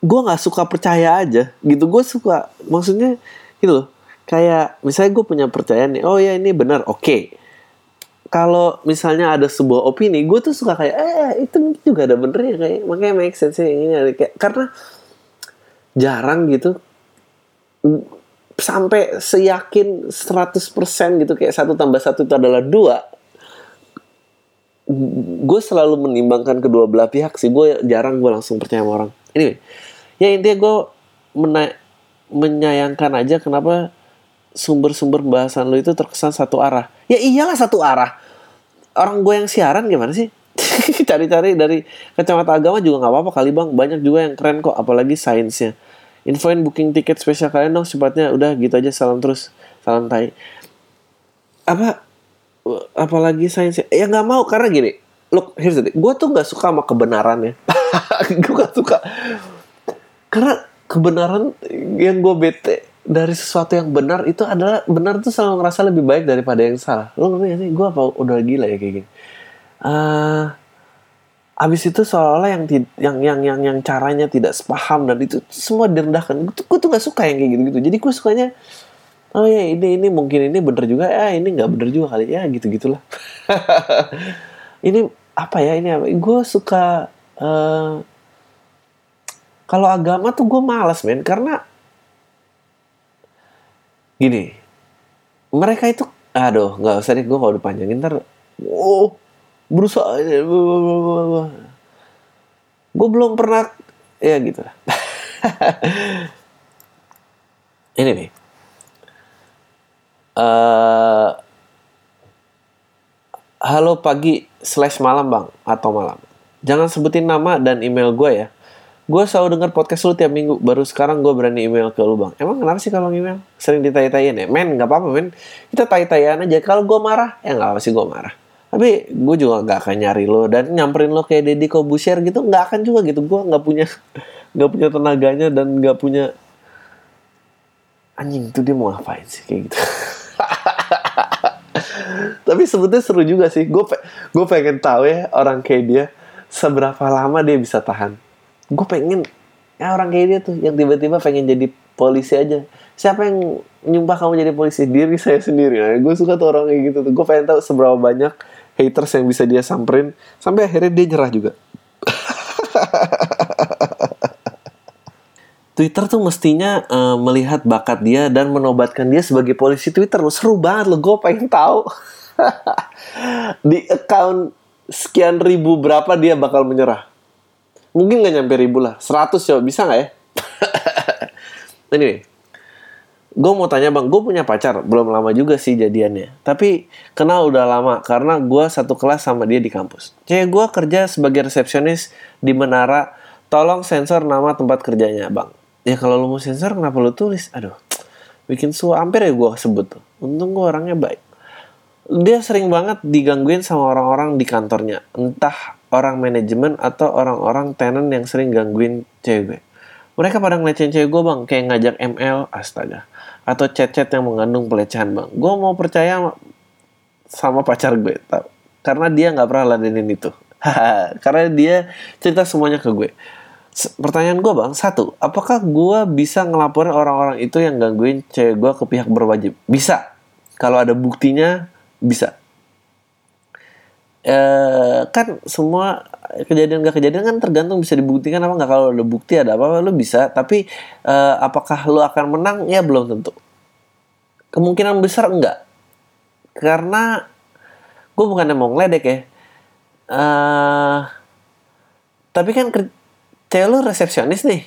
gue nggak suka percaya aja. Gitu gue suka maksudnya gitu loh. Kayak misalnya gue punya percayaan nih oh ya ini benar oke. Okay. kalau misalnya ada sebuah opini gue tuh suka kayak eh itu juga ada benernya kayak makanya make sense ini kayak karena jarang gitu sampai seyakin 100% gitu kayak satu tambah satu itu adalah dua. Gue selalu menimbangkan kedua belah pihak sih gue jarang gue langsung percaya sama orang. Ini ya intinya gue menyayangkan aja kenapa sumber-sumber bahasan lo itu terkesan satu arah. Ya iyalah satu arah. Orang gue yang siaran gimana sih? Cari-cari dari kacamata agama juga nggak apa-apa kali bang. Banyak juga yang keren kok apalagi sainsnya infoin booking tiket spesial kalian dong cepatnya udah gitu aja salam terus salam tai. Apa apalagi sains ya? Nggak mau karena gini look here's the thing gue tuh nggak suka sama kebenaran ya. Gue gak suka. Karena kebenaran yang gue bete dari sesuatu yang benar itu adalah benar tuh selalu ngerasa lebih baik daripada yang salah. Lo ngerti gak sih? Gue apa udah gila ya kayak gini. Uh, abis itu seolah-olah yang yang yang yang yang caranya tidak sepaham dan itu semua direndahkan. Gue tuh, gak suka yang kayak gitu gitu jadi gue sukanya oh ya ini ini mungkin ini bener juga. Ya ini nggak bener juga kali ya gitu gitulah ini apa ya ini apa? Gue suka uh, kalau agama tuh gue malas men. Karena gini mereka itu aduh nggak usah deh gue kalau dipanjangin ntar oh berusaha gue belum pernah ya gitu. Ini nih. Uh, halo pagi slash malam bang atau malam. Jangan sebutin nama dan email gue ya. Gue selalu denger podcast lu tiap minggu. Baru sekarang gue berani email ke lu bang. Emang kenapa sih kalau email? Sering ditanya-tanyain ya? Men nggak apa-apa men. Kita tanya-tanyaan aja. Kalau gue marah ya nggak apa sih gue marah tapi gue juga nggak akan nyari lo dan nyamperin lo kayak Deddy Kobusier gitu nggak akan juga gitu. Gue nggak punya nggak punya tenaganya dan nggak punya anjing itu dia mau ngapain sih? kayak gitu. Tapi sebetulnya seru juga sih. Gue pe gue pengen tahu ya orang kayak dia seberapa lama dia bisa tahan. Gue pengen ya orang kayak dia tuh yang tiba-tiba pengen jadi polisi aja. Siapa yang nyumpah kamu jadi polisi? Diri saya sendiri. Nah, gue suka tuh orang kayak gitu tuh. Gue pengen tahu seberapa banyak haters yang bisa dia samperin sampai akhirnya dia nyerah juga Twitter tuh mestinya uh, melihat bakat dia dan menobatkan dia sebagai polisi Twitter. Seru banget loh, gue pengen tahu. Di account sekian ribu berapa dia bakal menyerah. Mungkin gak nyampe ribu lah, 100 ya, bisa gak ya? anyway, gue mau tanya bang, gue punya pacar, belum lama juga sih jadiannya. Tapi kenal udah lama karena gue satu kelas sama dia di kampus. Kayak gue kerja sebagai resepsionis di menara. Tolong sensor nama tempat kerjanya bang. Ya kalau lo mau sensor kenapa lo tulis? Aduh, bikin suah hampir ya gue sebut tuh. Untung gue orangnya baik. Dia sering banget digangguin sama orang-orang di kantornya. Entah orang manajemen atau orang-orang tenant yang sering gangguin cewek Mereka pada ngelecehin cewek gue bang, kayak ngajak ML, astaga atau chat-chat yang mengandung pelecehan bang. Gue mau percaya sama pacar gue karena dia nggak pernah ladenin itu. Karena dia cerita semuanya ke gue. Pertanyaan gue bang satu apakah gue bisa ngelaporin orang-orang itu yang gangguin cewek gue ke pihak berwajib? Bisa. Kalau ada buktinya bisa e, kan semua kejadian gak kejadian kan tergantung bisa dibuktikan apa nggak. Kalau ada bukti ada apa lo bisa. Tapi uh, apakah lo akan menang? Ya belum tentu. Kemungkinan besar enggak. Karena gue bukan mau ngeledek ya. Uh, tapi kan cewek lo resepsionis nih.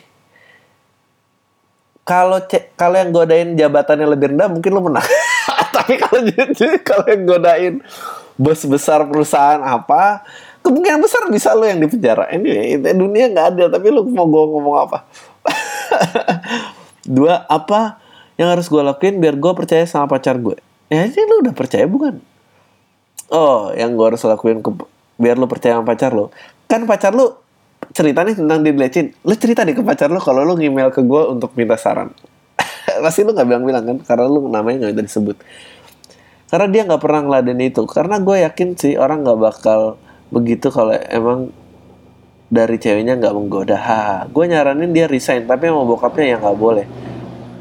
Kalau kalau yang godain jabatannya lebih rendah mungkin lo menang. Tapi kalau kalau yang godain bos besar perusahaan apa kemungkinan besar bisa lo yang dipenjara. Ini dunia nggak adil tapi lo mau gue ngomong apa? Dua apa yang harus gue lakuin biar gue percaya sama pacar gue? Ya ini lo udah percaya bukan? Oh yang gue harus lakuin ke, biar lo percaya sama pacar lo. Kan pacar lo cerita nih tentang dilecehin lo cerita deh ke pacar lo kalau lo email ke gue untuk minta saran. Pasti lo nggak bilang-bilang kan? Karena lo namanya nggak disebut karena dia nggak pernah ngeladen itu. Karena gue yakin sih orang nggak bakal begitu kalau emang dari ceweknya nggak menggoda. Ha gue nyaranin dia resign tapi sama bokapnya yang nggak boleh.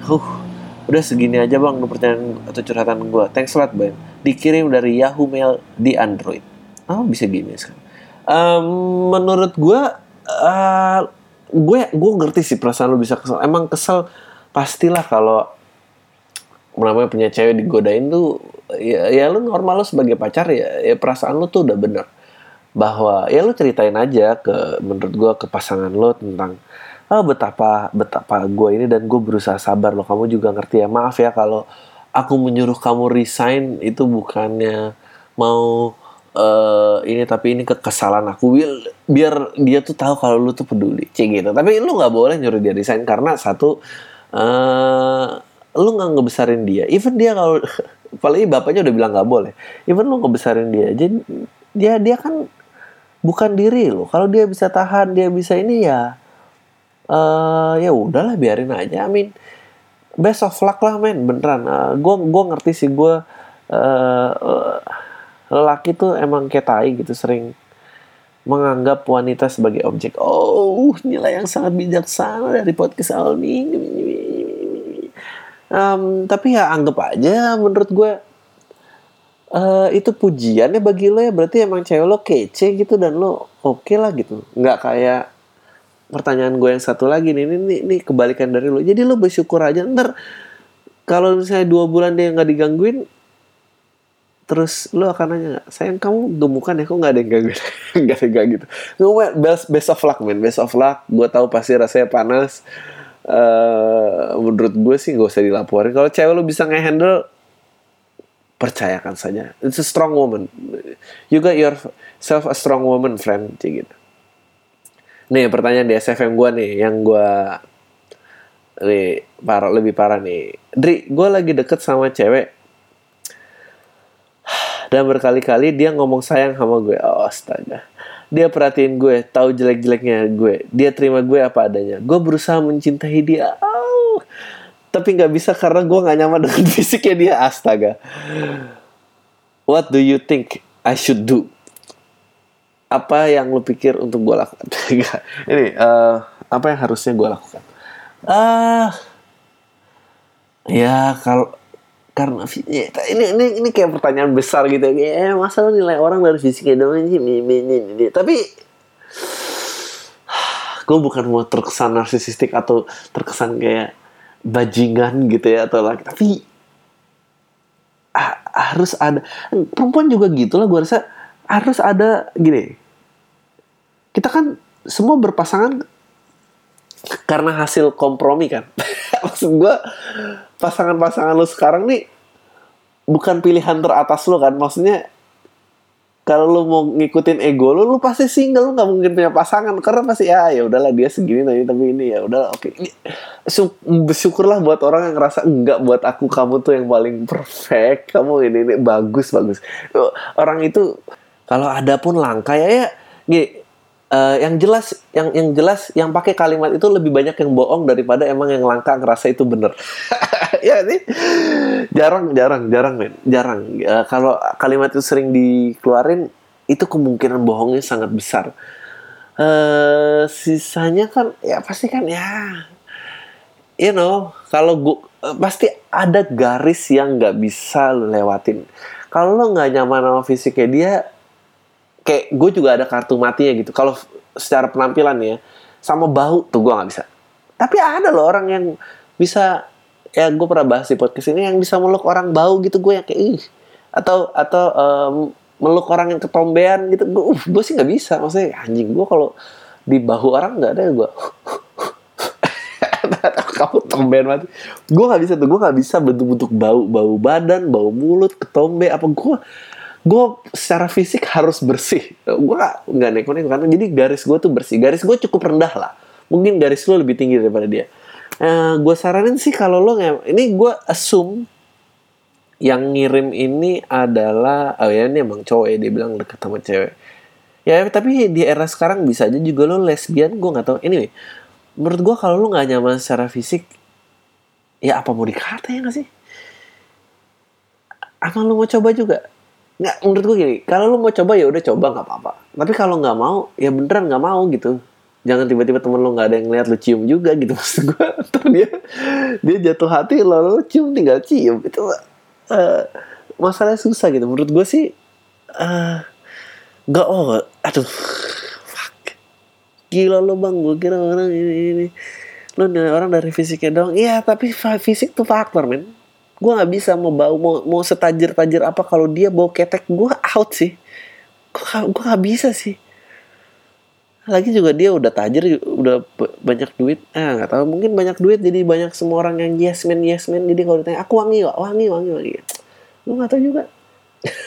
Huh udah segini aja bang pertanyaan atau curhatan gue thanks a lot bang dikirim dari Yahoo Mail di Android. Oh bisa gini sekarang. Um, menurut gue uh, gue gue ngerti sih perasaan lu bisa kesel. Emang kesel pastilah kalau namanya punya cewek digodain tuh ya, ya lu normal lu sebagai pacar ya, ya perasaan lu tuh udah bener. Bahwa ya lu ceritain aja ke menurut gue ke pasangan lo tentang oh, betapa betapa gue ini dan gue berusaha sabar lo kamu juga ngerti ya maaf ya kalau aku menyuruh kamu resign itu bukannya mau uh, ini tapi ini kesalahan aku. Biar, biar dia tuh tahu kalau lu tuh peduli cek gitu. Tapi lu nggak boleh nyuruh dia resign karena satu uh, lu nggak ngebesarin dia. Even dia kalau apalagi bapaknya udah bilang nggak boleh. Even lu ngebesarin dia jadi dia dia kan bukan diri lo kalau dia bisa tahan dia bisa ini ya uh, ya udahlah biarin aja. I mean best of luck lah men. Beneran. Gue uh, gue ngerti sih gue uh, uh, lelaki tuh emang kayak tai gitu sering menganggap wanita sebagai objek. Oh, nilai yang sangat bijaksana dari podcast Almi. Um, tapi ya anggap aja menurut gue uh, itu pujiannya bagi lo ya. Berarti emang cewek lo kece gitu dan lo oke okay lah gitu. Nggak kayak pertanyaan gue yang satu lagi nih. Ini, ini, kebalikan dari lo. Jadi lo bersyukur aja. Ntar kalau misalnya dua bulan dia nggak digangguin terus lu akan nanya sayang kamu gemukan ya? Kok nggak ada yang gak nggak ada gitu gue best best of luck man best of luck. Gue tahu pasti rasanya panas uh, menurut gue sih gak usah dilaporin. Kalau cewek lu bisa ngehandle percayakan saja. It's a strong woman. You got yourself a strong woman friend. Gitu. Nih pertanyaan di SFM gue nih yang gue nih parah lebih parah nih. Dri gue lagi deket sama cewek. Dan berkali-kali dia ngomong sayang sama gue. Oh astaga. Dia perhatiin gue, tahu jelek-jeleknya gue. Dia terima gue apa adanya. Gue berusaha mencintai dia. Oh. Tapi nggak bisa karena gue nggak nyaman dengan fisiknya dia. Astaga. What do you think I should do? Apa yang lu pikir untuk gue lakukan? Ini uh, apa yang harusnya gue lakukan? Ah, uh, ya kalau karena ya, ini ini ini kayak pertanyaan besar gitu ya masa lo nilai orang dari fisiknya doang sih ini. tapi gue bukan mau terkesan narsisistik atau terkesan kayak bajingan gitu ya atau lagi tapi ah, harus ada perempuan juga gitu lah gue rasa harus ada gini kita kan semua berpasangan karena hasil kompromi kan? Maksud gue pasangan-pasangan lo sekarang nih bukan pilihan teratas lo kan? Maksudnya kalau lo mau ngikutin ego lo lo pasti single lo nggak mungkin punya pasangan. Karena pasti ya ya udahlah dia segini tadi tapi ini ya udahlah oke. Okay. bersyukurlah buat orang yang ngerasa enggak buat aku kamu tuh yang paling perfect kamu ini ini bagus bagus. Orang itu kalau ada pun langka ya ya gini, uh, yang jelas yang yang jelas yang pakai kalimat itu lebih banyak yang bohong daripada emang yang langka ngerasa itu bener. Ya ini jarang jarang jarang men. Jarang. Uh, kalau kalimat itu sering dikeluarin itu kemungkinan bohongnya sangat besar. Uh, sisanya kan ya pasti kan ya you know kalau gua uh, pasti ada garis yang nggak bisa lewatin. Kalau lo nggak nyaman sama fisiknya dia kayak gue juga ada kartu matinya gitu. Kalau secara penampilan ya sama bau tuh gue nggak bisa. Tapi ada loh orang yang bisa ya gue pernah bahas di podcast ini yang bisa meluk orang bau gitu gue yang kayak ih. Atau atau um, meluk orang yang ketombean gitu gue uh, gue sih nggak bisa. Maksudnya anjing gue kalau di bahu orang nggak ada gue kamu tumben banget gue nggak bisa tuh gue nggak bisa bentuk-bentuk bau bau badan bau mulut ketombe apa gue gue secara fisik harus bersih. Gue nggak neko-neko karena jadi garis gue tuh bersih. Garis gue cukup rendah lah. Mungkin garis lo lebih tinggi daripada dia. Uh, gue saranin sih kalau lo nggak ini gue assume yang ngirim ini adalah oh ya ini emang cowok ya dia bilang deket sama cewek. Ya tapi di era sekarang bisa aja juga lo lesbian gue nggak tahu. Anyway menurut gue kalau lo nggak nyaman secara fisik ya apa mau dikata ya nggak sih? Apa lo mau coba juga nggak menurut gue gini kalau lo mau coba ya udah coba nggak apa-apa. Tapi kalau nggak mau ya beneran nggak mau gitu. Jangan tiba-tiba temen lo nggak ada yang lihat lo cium juga gitu maksud gue ntar dia dia jatuh hati lo lo cium tinggal cium itu uh, masalahnya susah gitu. Menurut gue sih uh, Gak oh aduh fuck. Gila lo bang gue kira orang ini ini lo orang dari fisiknya dong iya tapi fisik tuh faktor men gue nggak bisa mau bau mau mau setajir tajir apa kalau dia bau ketek gue out sih. Gue nggak bisa sih. Lagi juga dia udah tajir udah banyak duit. Ah nggak tahu mungkin banyak duit jadi banyak semua orang yang yes man yes man jadi kalau ditanya aku wangi gak wangi wangi wangi. Lu nggak tahu juga.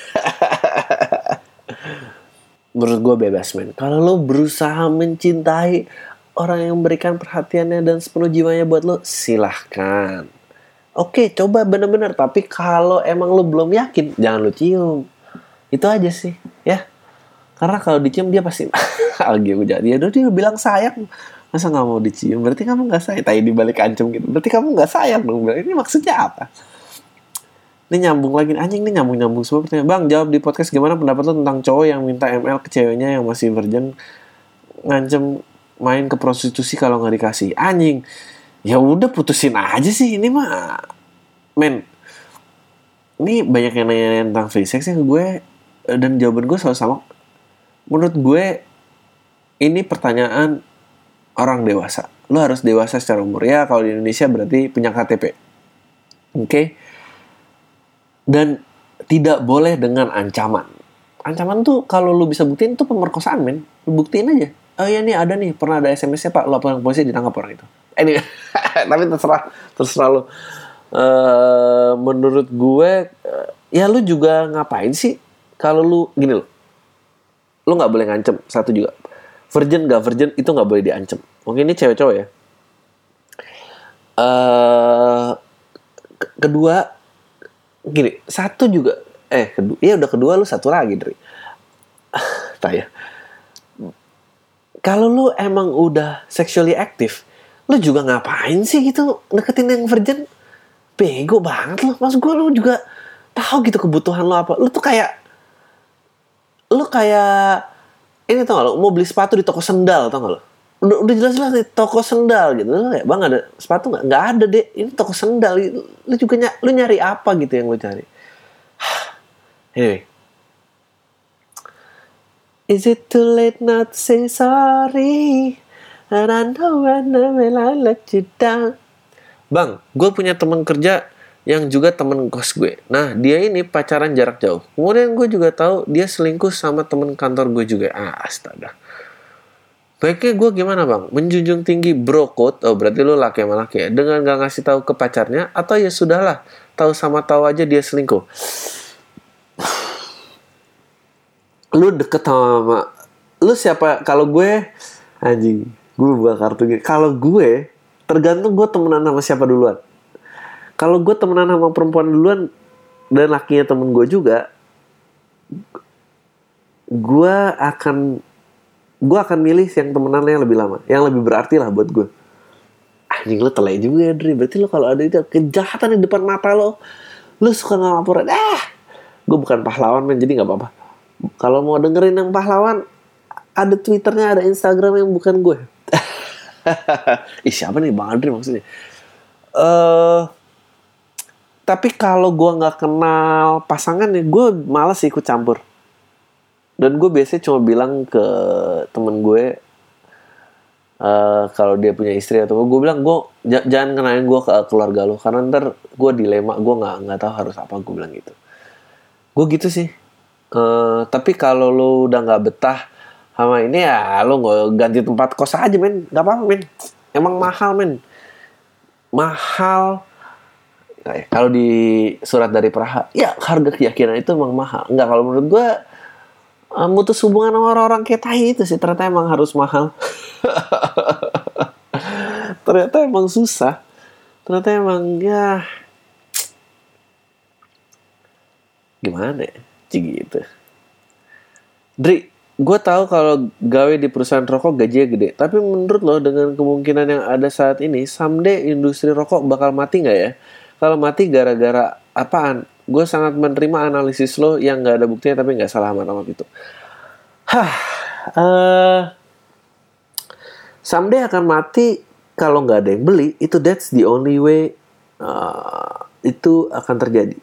Menurut gue bebas men kalau lo berusaha mencintai orang yang memberikan perhatiannya dan sepenuh jiwanya buat lo silahkan oke coba bener-bener. Tapi kalau emang lo belum yakin jangan lo cium. Itu aja sih ya. Karena kalau dicium dia pasti lagi gue jadi ya dia bilang sayang. Masa nggak mau dicium? Berarti kamu nggak sayang. Tadi di balik ancam gitu. Berarti kamu nggak sayang dong. Ini maksudnya apa? Ini nyambung lagi. Anjing ini nyambung nyambung semua pertanyaan. Bang jawab di podcast. Gimana pendapat lo tentang cowok yang minta ML ke ceweknya yang masih virgin? Ngancem main ke prostitusi kalau nggak dikasih. Anjing ya udah putusin aja sih. Ini mah men ini banyak yang nanya tentang free sex ya ke gue dan jawaban gue selalu sama. Menurut gue ini pertanyaan orang dewasa. Lo harus dewasa secara umur. Ya kalau di Indonesia berarti punya KTP oke? Okay? dan tidak boleh dengan ancaman. Ancaman tuh kalau lu bisa buktiin tuh pemerkosaan men. Lu buktiin aja. Oh iya nih ada nih. Pernah ada SMS-nya pak. Laporan polisi ditangkap orang itu ini tapi terserah terserah lu. Uh, menurut gue uh, ya lu juga ngapain sih kalau lu gini lo lu nggak boleh ngancem satu juga. Virgin gak virgin itu nggak boleh diancem. Mungkin ini cewek cowok ya uh, kedua gini satu juga eh kedua ya udah kedua lu satu lagi dari tanya kalau lu emang udah sexually active lu juga ngapain sih gitu deketin yang virgin? Bego banget lo maksud gue lu juga tahu gitu kebutuhan lo apa. Lu tuh kayak lu kayak ini tau gak lo mau beli sepatu di toko sendal tau gak lo udah, udah jelas-jelas nih toko sendal gitu. Lu kayak bang ada sepatu nggak? Nggak ada deh ini toko sendal. Lu juga ny lu nyari apa gitu yang lu cari? Anyway. Is it too late not say sorry? Bang, gue punya teman kerja yang juga temen kos gue. Nah, dia ini pacaran jarak jauh. Kemudian gue juga tahu dia selingkuh sama temen kantor gue juga. Ah, astaga. Baiknya gue gimana bang? Menjunjung tinggi bro code, oh berarti lu laki sama laki ya, dengan gak ngasih tahu ke pacarnya, atau ya sudahlah, tahu sama tahu aja dia selingkuh. Lu deket sama, lu siapa? Kalau gue, anjing, gue buka kartu gitu. Kalau gue, tergantung gue temenan sama siapa duluan. Kalau gue temenan sama perempuan duluan, dan lakinya temen gue juga, gue akan gue akan milih yang temenannya yang lebih lama yang lebih berarti lah buat gue anjing lo telai juga ya Dri. Berarti lo kalau ada itu kejahatan di depan mata lo lo suka ngelaporin eh gue bukan pahlawan men jadi nggak apa-apa. Kalau mau dengerin yang pahlawan ada twitternya ada instagram yang bukan gue Ih siapa nih? Bang Adri maksudnya. Uh, tapi kalau gue nggak kenal pasangan ya gue malas ikut campur. Dan gue biasanya cuma bilang ke temen gue uh, kalau dia punya istri atau gue bilang gue jangan kenalin gue ke keluarga lo karena ntar gue dilema gue nggak nggak tahu harus apa gue bilang gitu. Gue gitu sih. Uh, tapi kalau lo udah nggak betah sama ini ya lo nggak ganti tempat kos aja men. Nggak apa-apa men. Emang mahal men. Mahal. Eh, kalau di surat dari Praha ya harga keyakinan itu emang mahal. Enggak kalau menurut gue uh, mutus hubungan sama orang-orang tai itu sih ternyata emang harus mahal. Ternyata emang susah. Ternyata emang ya gimana ya? Gitu. Dri gue tahu kalau gawe di perusahaan rokok gajinya gede. Tapi menurut lo dengan kemungkinan yang ada saat ini someday industri rokok bakal mati nggak ya? Kalau mati gara-gara apaan? Gue sangat menerima analisis lo yang nggak ada buktinya tapi nggak salah amat-amat itu. Hah uh, someday akan mati kalau nggak ada yang beli itu that's the only way uh, itu akan terjadi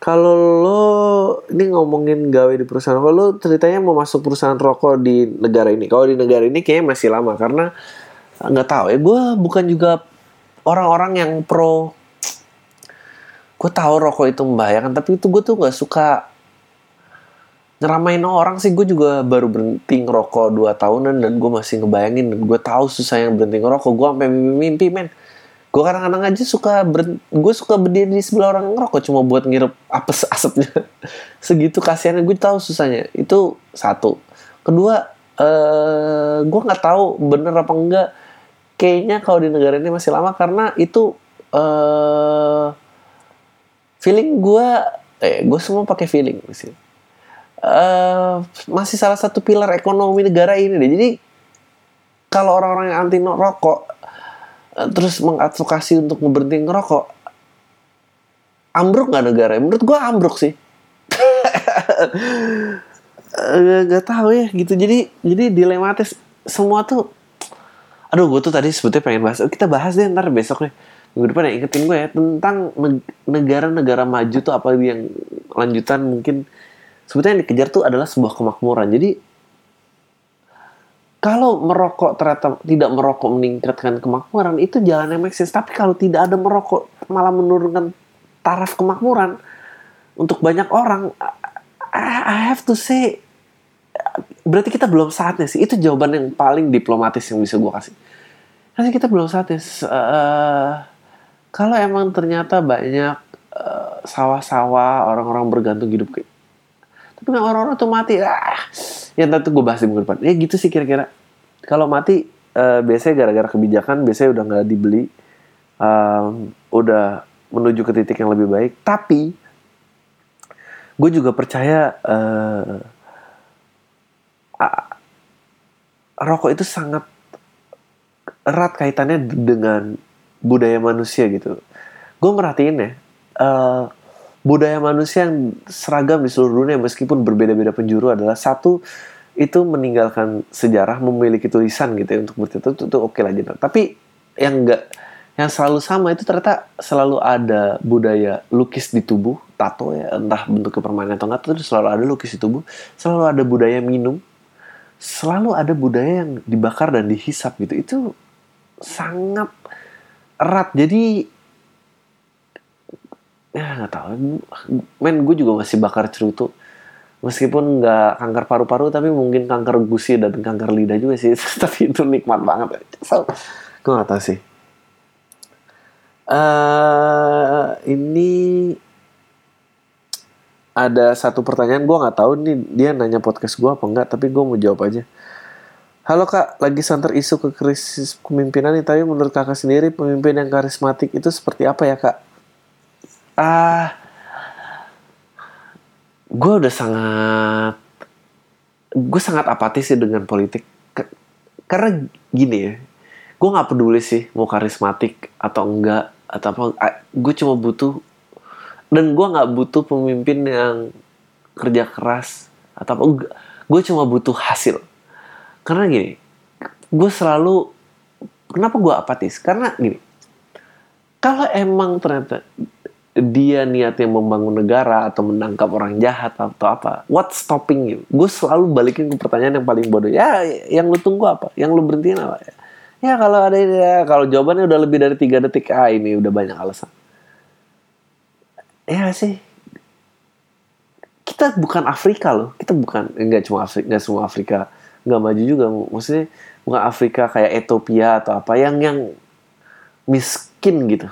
kalau lo ini ngomongin gawe di perusahaan rokok lo ceritanya mau masuk perusahaan rokok di negara ini? Kalau di negara ini kayaknya masih lama karena nggak tahu ya. Gue bukan juga orang-orang yang pro. Gue tahu rokok itu membahayakan tapi itu gue tuh gak suka ngeramain orang sih. Gue juga baru berhenti ngerokok dua tahunan dan gue masih ngebayangin gue tahu susah yang berhenti ngerokok. Gue sampai mimpi-mimpi men gue kadang-kadang aja suka ber, gue suka berdiri di sebelah orang ngerokok cuma buat ngirup apes asapnya. Segitu kasihannya gue tahu susahnya. Itu satu. Kedua eh gue nggak tahu bener apa enggak. Kayaknya kalau di negara ini masih lama karena itu eh feeling gue eh gue semua pakai feeling sih uh, masih salah satu pilar ekonomi negara ini deh. Jadi kalau orang-orang yang anti rokok terus mengadvokasi untuk berhenti ngerokok. Ambruk nggak negara? Menurut gue ambruk sih. Gak tahu ya gitu. Jadi jadi dilematis. Semua tuh aduh gue tuh tadi sebetulnya pengen bahas. Kita bahas deh ntar besok nih minggu depan ya ingetin gue ya tentang negara-negara maju tuh apa yang lanjutan mungkin. Sebetulnya yang dikejar tuh adalah sebuah kemakmuran. Jadi kalau merokok ternyata tidak merokok meningkatkan kemakmuran itu jalan yang make tapi kalau tidak ada merokok malah menurunkan taraf kemakmuran untuk banyak orang I have to say berarti kita belum saatnya sih. Itu jawaban yang paling diplomatis yang bisa gue kasih. Karena kita belum saatnya. Uh, kalau emang ternyata banyak uh, sawah-sawah orang-orang bergantung hidup kayak tapi nggak orang-orang tuh mati ah ya nanti gue bahas di minggu depan. Ya gitu sih kira-kira. Kalau mati uh, biasanya gara-gara kebijakan biasanya udah nggak dibeli um, udah menuju ke titik yang lebih baik. Tapi gue juga percaya uh, rokok itu sangat erat kaitannya dengan budaya manusia gitu. Gue merhatiin ya, uh, budaya manusia yang seragam di seluruh dunia meskipun berbeda-beda penjuru adalah satu itu meninggalkan sejarah memiliki tulisan gitu ya untuk bertutur itu, itu oke okay lah gitu. Tapi yang enggak yang selalu sama itu ternyata selalu ada budaya lukis di tubuh, tato ya, entah bentuk permainan atau enggak, itu selalu ada lukis di tubuh, selalu ada budaya minum, selalu ada budaya yang dibakar dan dihisap gitu. Itu sangat erat jadi ya nggak tahu. Men gue juga masih bakar cerutu. Meskipun nggak kanker paru-paru tapi mungkin kanker gusi dan kanker lidah juga sih. Tapi itu nikmat banget. So gue nggak tahu sih. Uh, ini ada satu pertanyaan. Gue nggak tahu nih dia nanya podcast gue apa enggak tapi gue mau jawab aja. Halo kak, lagi santer isu ke krisis kepemimpinan nih, tapi menurut kakak sendiri pemimpin yang karismatik itu seperti apa ya kak? Ah, gue udah sangat, gue sangat apatis sih dengan politik. Karena gini ya, gue nggak peduli sih mau karismatik atau enggak atau apa. Gue cuma butuh dan gue nggak butuh pemimpin yang kerja keras atau apa. Gue cuma butuh hasil karena gini gue selalu kenapa gue apatis karena gini kalau emang ternyata dia niatnya membangun negara atau menangkap orang jahat atau apa what stopping you? Gue selalu balikin ke pertanyaan yang paling bodoh. Ya yang lu tunggu apa? Yang lu berhentiin apa? Ya, kalau ada ya kalau jawabannya udah lebih dari tiga detik ah ini udah banyak alasan. Ya sih. Kita bukan Afrika loh. Kita bukan enggak cuma Afrika enggak semua Afrika nggak maju juga. Maksudnya bukan Afrika kayak Ethiopia atau apa yang yang miskin gitu.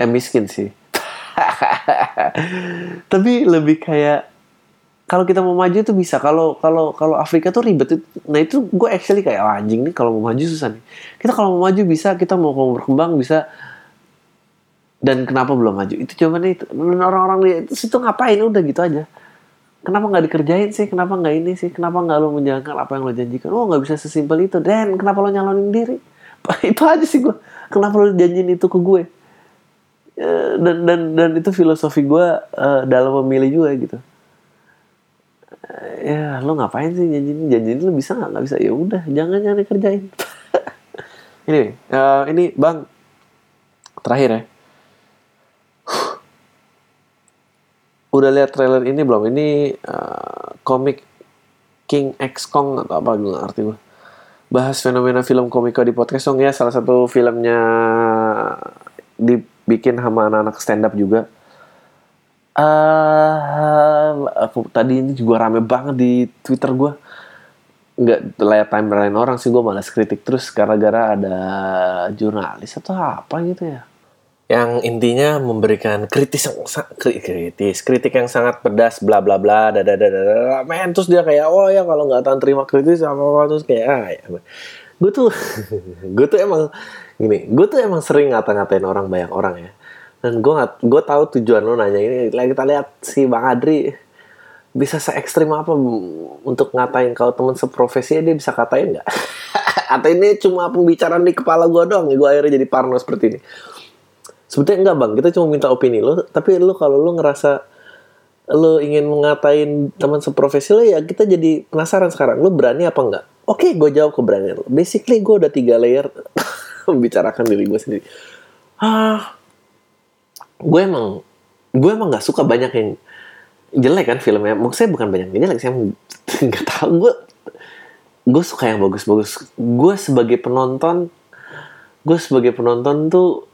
Eh miskin sih tapi lebih kayak kalau kita mau maju itu bisa. Kalau kalau kalau Afrika tuh ribet nah itu gue actually kayak oh, anjing nih kalau mau maju susah nih. Kita kalau mau maju bisa kita mau, mau berkembang bisa. Dan kenapa belum maju? Itu cuman itu. Orang-orang di situ ngapain? Udah gitu aja. Kenapa nggak dikerjain sih? Kenapa nggak ini sih? Kenapa nggak lo menjalankan apa yang lo janjikan? Oh nggak bisa sesimpel itu. Dan kenapa lo nyalonin diri? Itu aja sih gue kenapa lo janjiin itu ke gue dan dan dan itu filosofi gue uh, dalam memilih juga gitu. Ya lo ngapain sih janjiin? Janjiin lo bisa nggak? Nggak bisa. Ya udah jangan jangan dikerjain. Ini uh, ini bang. Terakhir ya. Udah lihat trailer ini belum? Ini uh, komik King X Kong atau apa? Gue ngerti gue bahas fenomena film komika di podcast dong ya. Salah satu filmnya dibikin sama anak-anak stand up juga. Uh, aku tadi ini juga rame banget di Twitter gue nggak lihat timeline orang sih gue malas kritik terus gara-gara ada jurnalis atau apa gitu ya. Yang intinya memberikan kritis yang kritis kritik yang sangat pedas bla bla bla dada dada men terus dia kayak oh ya kalau nggak tahan terima kritis apa apa terus kayak ah ya gue tuh gue tuh emang gini gue tuh emang sering ngata-ngatain orang banyak orang ya. Dan gue gue tahu tujuan lo nanya ini. Kita lihat si bang Adri bisa se ekstrim apa untuk ngatain kalau teman seprofesi dia bisa katain nggak? Atau ini cuma pembicaraan di kepala gue doang ya gue akhirnya jadi parno seperti ini. Sebetulnya enggak bang. Kita cuma minta opini lo tapi lo kalau lo ngerasa lo ingin mengatain teman seprofesi lo ya kita jadi penasaran sekarang. Lo berani apa enggak oke gue jawab keberanian lo basically gue udah tiga layer membicarakan diri gue sendiri. Ah gue emang gue emang nggak suka banyak yang jelek kan filmnya. Maksudnya bukan banyak yang jelek sih nggak tahu. Gue gue suka yang bagus-bagus. Gue sebagai penonton gue sebagai penonton tuh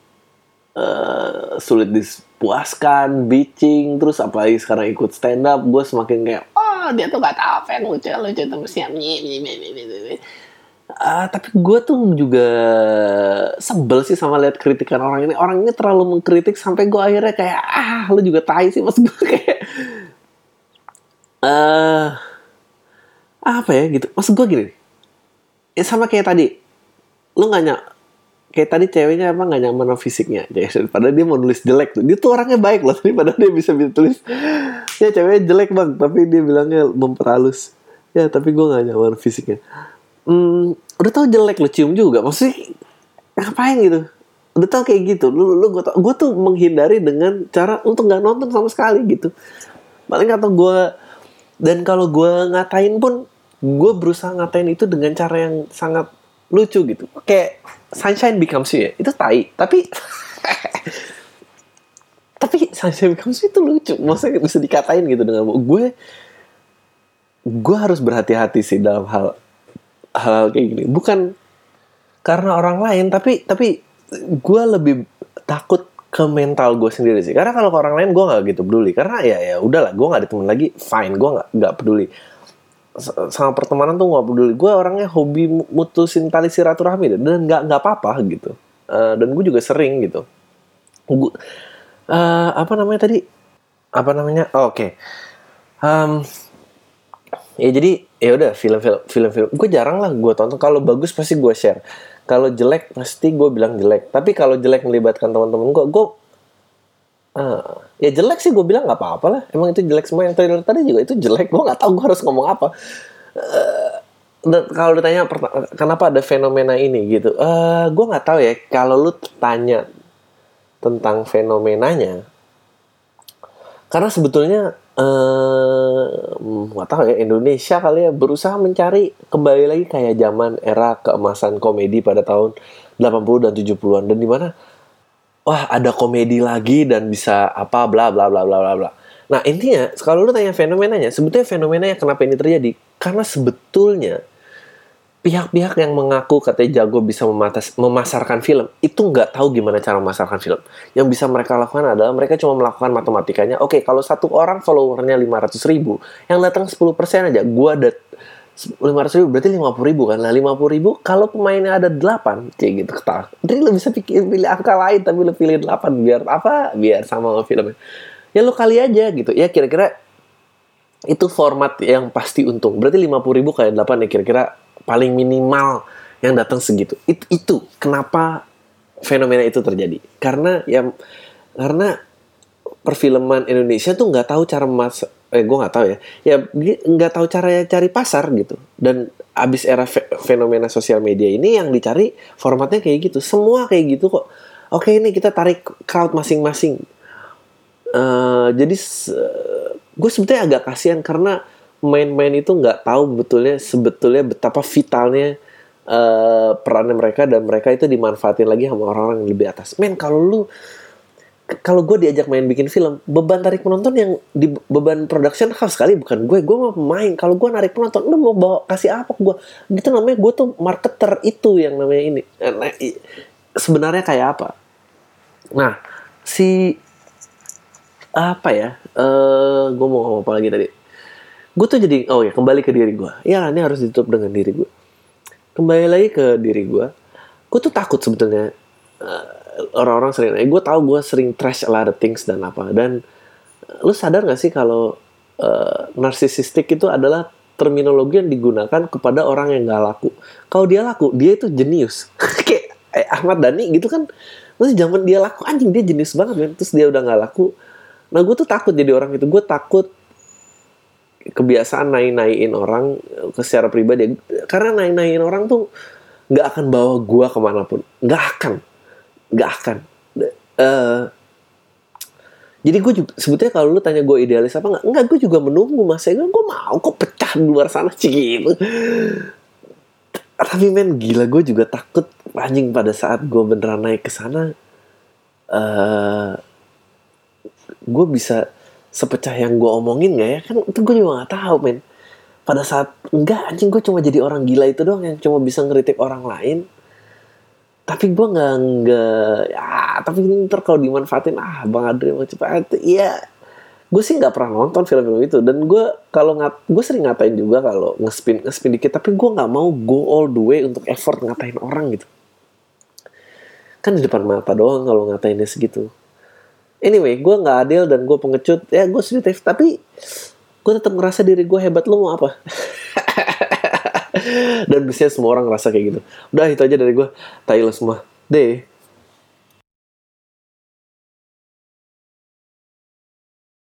uh, sulit dipuaskan bitching terus apalagi sekarang ikut stand up gue semakin kayak dia tuh gak tahu apa yang lucu lucu terus siap Uh, tapi gue tuh juga sebel sih sama lihat kritikan orang ini. Orang ini terlalu mengkritik sampai gue akhirnya kayak ah lu juga tai sih mas gue kayak uh, apa ya? Gitu. Maksud gue gini, ya sama kayak tadi, lu nggak nyak kayak tadi ceweknya emang gak nyaman sama fisiknya. Padahal dia mau nulis jelek tuh. Dia tuh orangnya baik loh tapi padahal dia bisa bisa tulis ya ceweknya jelek bang. Tapi dia bilangnya memperhalus. Ya tapi gue gak nyaman fisiknya. Hmm, udah tau jelek lo cium juga. Maksudnya ngapain gitu? Udah tau kayak gitu. Lu lu gue gue tuh menghindari dengan cara untuk nggak nonton sama sekali gitu. Paling kata gue dan kalau gue ngatain pun gue berusaha ngatain itu dengan cara yang sangat lucu gitu. Kayak sunshine becomes you ya. Itu tai tapi tapi sunshine becomes you itu lucu. Maksudnya bisa dikatain gitu dengan gue gue harus berhati-hati sih dalam hal hal kayak gini. Bukan karena orang lain tapi tapi gue lebih takut ke mental gue sendiri sih. Karena kalau ke orang lain gue nggak gitu peduli. Karena ya ya udahlah gue nggak ada temen lagi fine. Gue nggak nggak peduli. Sama pertemanan tuh nggak peduli. Gue orangnya hobi mutusin tali silaturahmi dan nggak nggak apa-apa gitu. Uh, dan gue juga sering gitu. Gue uh, apa namanya tadi? Apa namanya? Oh, oke. Okay. um, ya jadi ya udah film-film film-film gue jarang lah gue tonton. Kalau bagus pasti gue share. Kalau jelek pasti gue bilang jelek. Tapi kalau jelek melibatkan teman-teman gue gue uh, ya jelek sih gue bilang nggak apa-apa lah. Emang itu jelek semua. Yang trailer tadi juga itu jelek. Gue nggak tahu gue harus ngomong apa. Uh, kalau ditanya kenapa ada fenomena ini gitu? Uh, gue nggak tahu ya. Kalau lu tanya tentang fenomenanya karena sebetulnya eh nggak tahu ya Indonesia kali ya berusaha mencari kembali lagi kayak zaman era keemasan komedi pada tahun 80 dan 70-an dan di mana wah ada komedi lagi dan bisa apa bla bla bla bla bla bla. Nah intinya kalau lu tanya fenomenanya, sebetulnya fenomenanya kenapa ini terjadi? Karena sebetulnya pihak-pihak yang mengaku katanya jago bisa mematas, memasarkan film itu nggak tahu gimana cara memasarkan film. Yang bisa mereka lakukan adalah mereka cuma melakukan matematikanya. Oke, okay, kalau satu orang followernya 500 ribu, yang datang 10% aja. Gua ada lima ratus ribu berarti lima puluh ribu kan lah lima puluh ribu kalau pemainnya ada delapan kayak gitu ketak jadi lo bisa pikir pilih angka lain tapi lo pilih delapan biar apa biar sama filmnya ya lo kali aja gitu ya kira-kira itu format yang pasti untung berarti lima puluh ribu kali delapan ya kira-kira paling minimal yang datang segitu. Itu itu kenapa fenomena itu terjadi. Karena ya karena perfilman Indonesia tuh nggak tahu cara mas eh gue nggak tahu ya. Ya nggak tahu cara cari pasar gitu. Dan abis era fe fenomena sosial media ini yang dicari formatnya kayak gitu. Semua kayak gitu kok. Oke ini kita tarik crowd masing-masing. Uh, jadi gue sebetulnya agak kasihan karena main-main itu nggak tahu betulnya sebetulnya betapa vitalnya uh, perannya mereka dan mereka itu dimanfaatin lagi sama orang-orang yang lebih atas. Men kalau lu kalau gue diajak main bikin film beban tarik penonton yang di beban production house sekali bukan gue. Gue mau main. Kalau gue narik penonton lu mau bawa kasih apa gue gitu namanya gue tuh marketer itu yang namanya ini. Nah, sebenarnya kayak apa? Nah si apa ya? Uh, gue mau ngomong apa lagi tadi gue tuh jadi oh ya kembali ke diri gue ya ini harus ditutup dengan diri gue kembali lagi ke diri gue gue tuh takut sebetulnya uh, orang-orang sering eh gue tau gue sering trash a lot of things dan apa. Dan lu sadar gak sih kalau uh, narsisistik itu adalah terminologi yang digunakan kepada orang yang gak laku? Kalau dia laku dia itu jenius. Kayak eh, Ahmad Dhani gitu kan terus zaman dia laku anjing dia jenius banget kan terus dia udah gak laku. Nah gue tuh takut jadi orang itu. Gue takut kebiasaan naik-naikin orang ke secara pribadi. Karena naik-naikin orang tuh nggak akan bawa gue ke mana pun. Nggak akan. Nggak akan. Uh, jadi gue juga sebetulnya kalau lu tanya gue idealis apa nggak nggak gue juga menunggu masa gue gue mau kok pecah di luar sana. Sih gitu. Tapi men gila gue juga takut anjing pada saat gue beneran naik ke sana uh, gue bisa sepecah yang gue omongin gak ya? Kan itu gue juga nggak tahu men. Pada saat enggak anjing gue cuma jadi orang gila itu doang yang cuma bisa ngeritik orang lain. Tapi gue nggak nggak ya tapi ntar kalau dimanfaatin ah bang Adri mau cepat iya gue sih nggak pernah nonton film-film itu. Dan gue kalau ngat gue sering ngatain juga kalau ngespin ngespin dikit. Tapi gue nggak mau go all the way untuk effort ngatain orang gitu. Kan di depan mata doang kalau ngatainnya segitu anyway gue nggak adil dan gue pengecut. Ya gue sensitif. Tapi gue tetap ngerasa diri gue hebat. Lo mau apa? Dan biasanya semua orang ngerasa kayak gitu. Udah itu aja dari gue tahu semua. Deh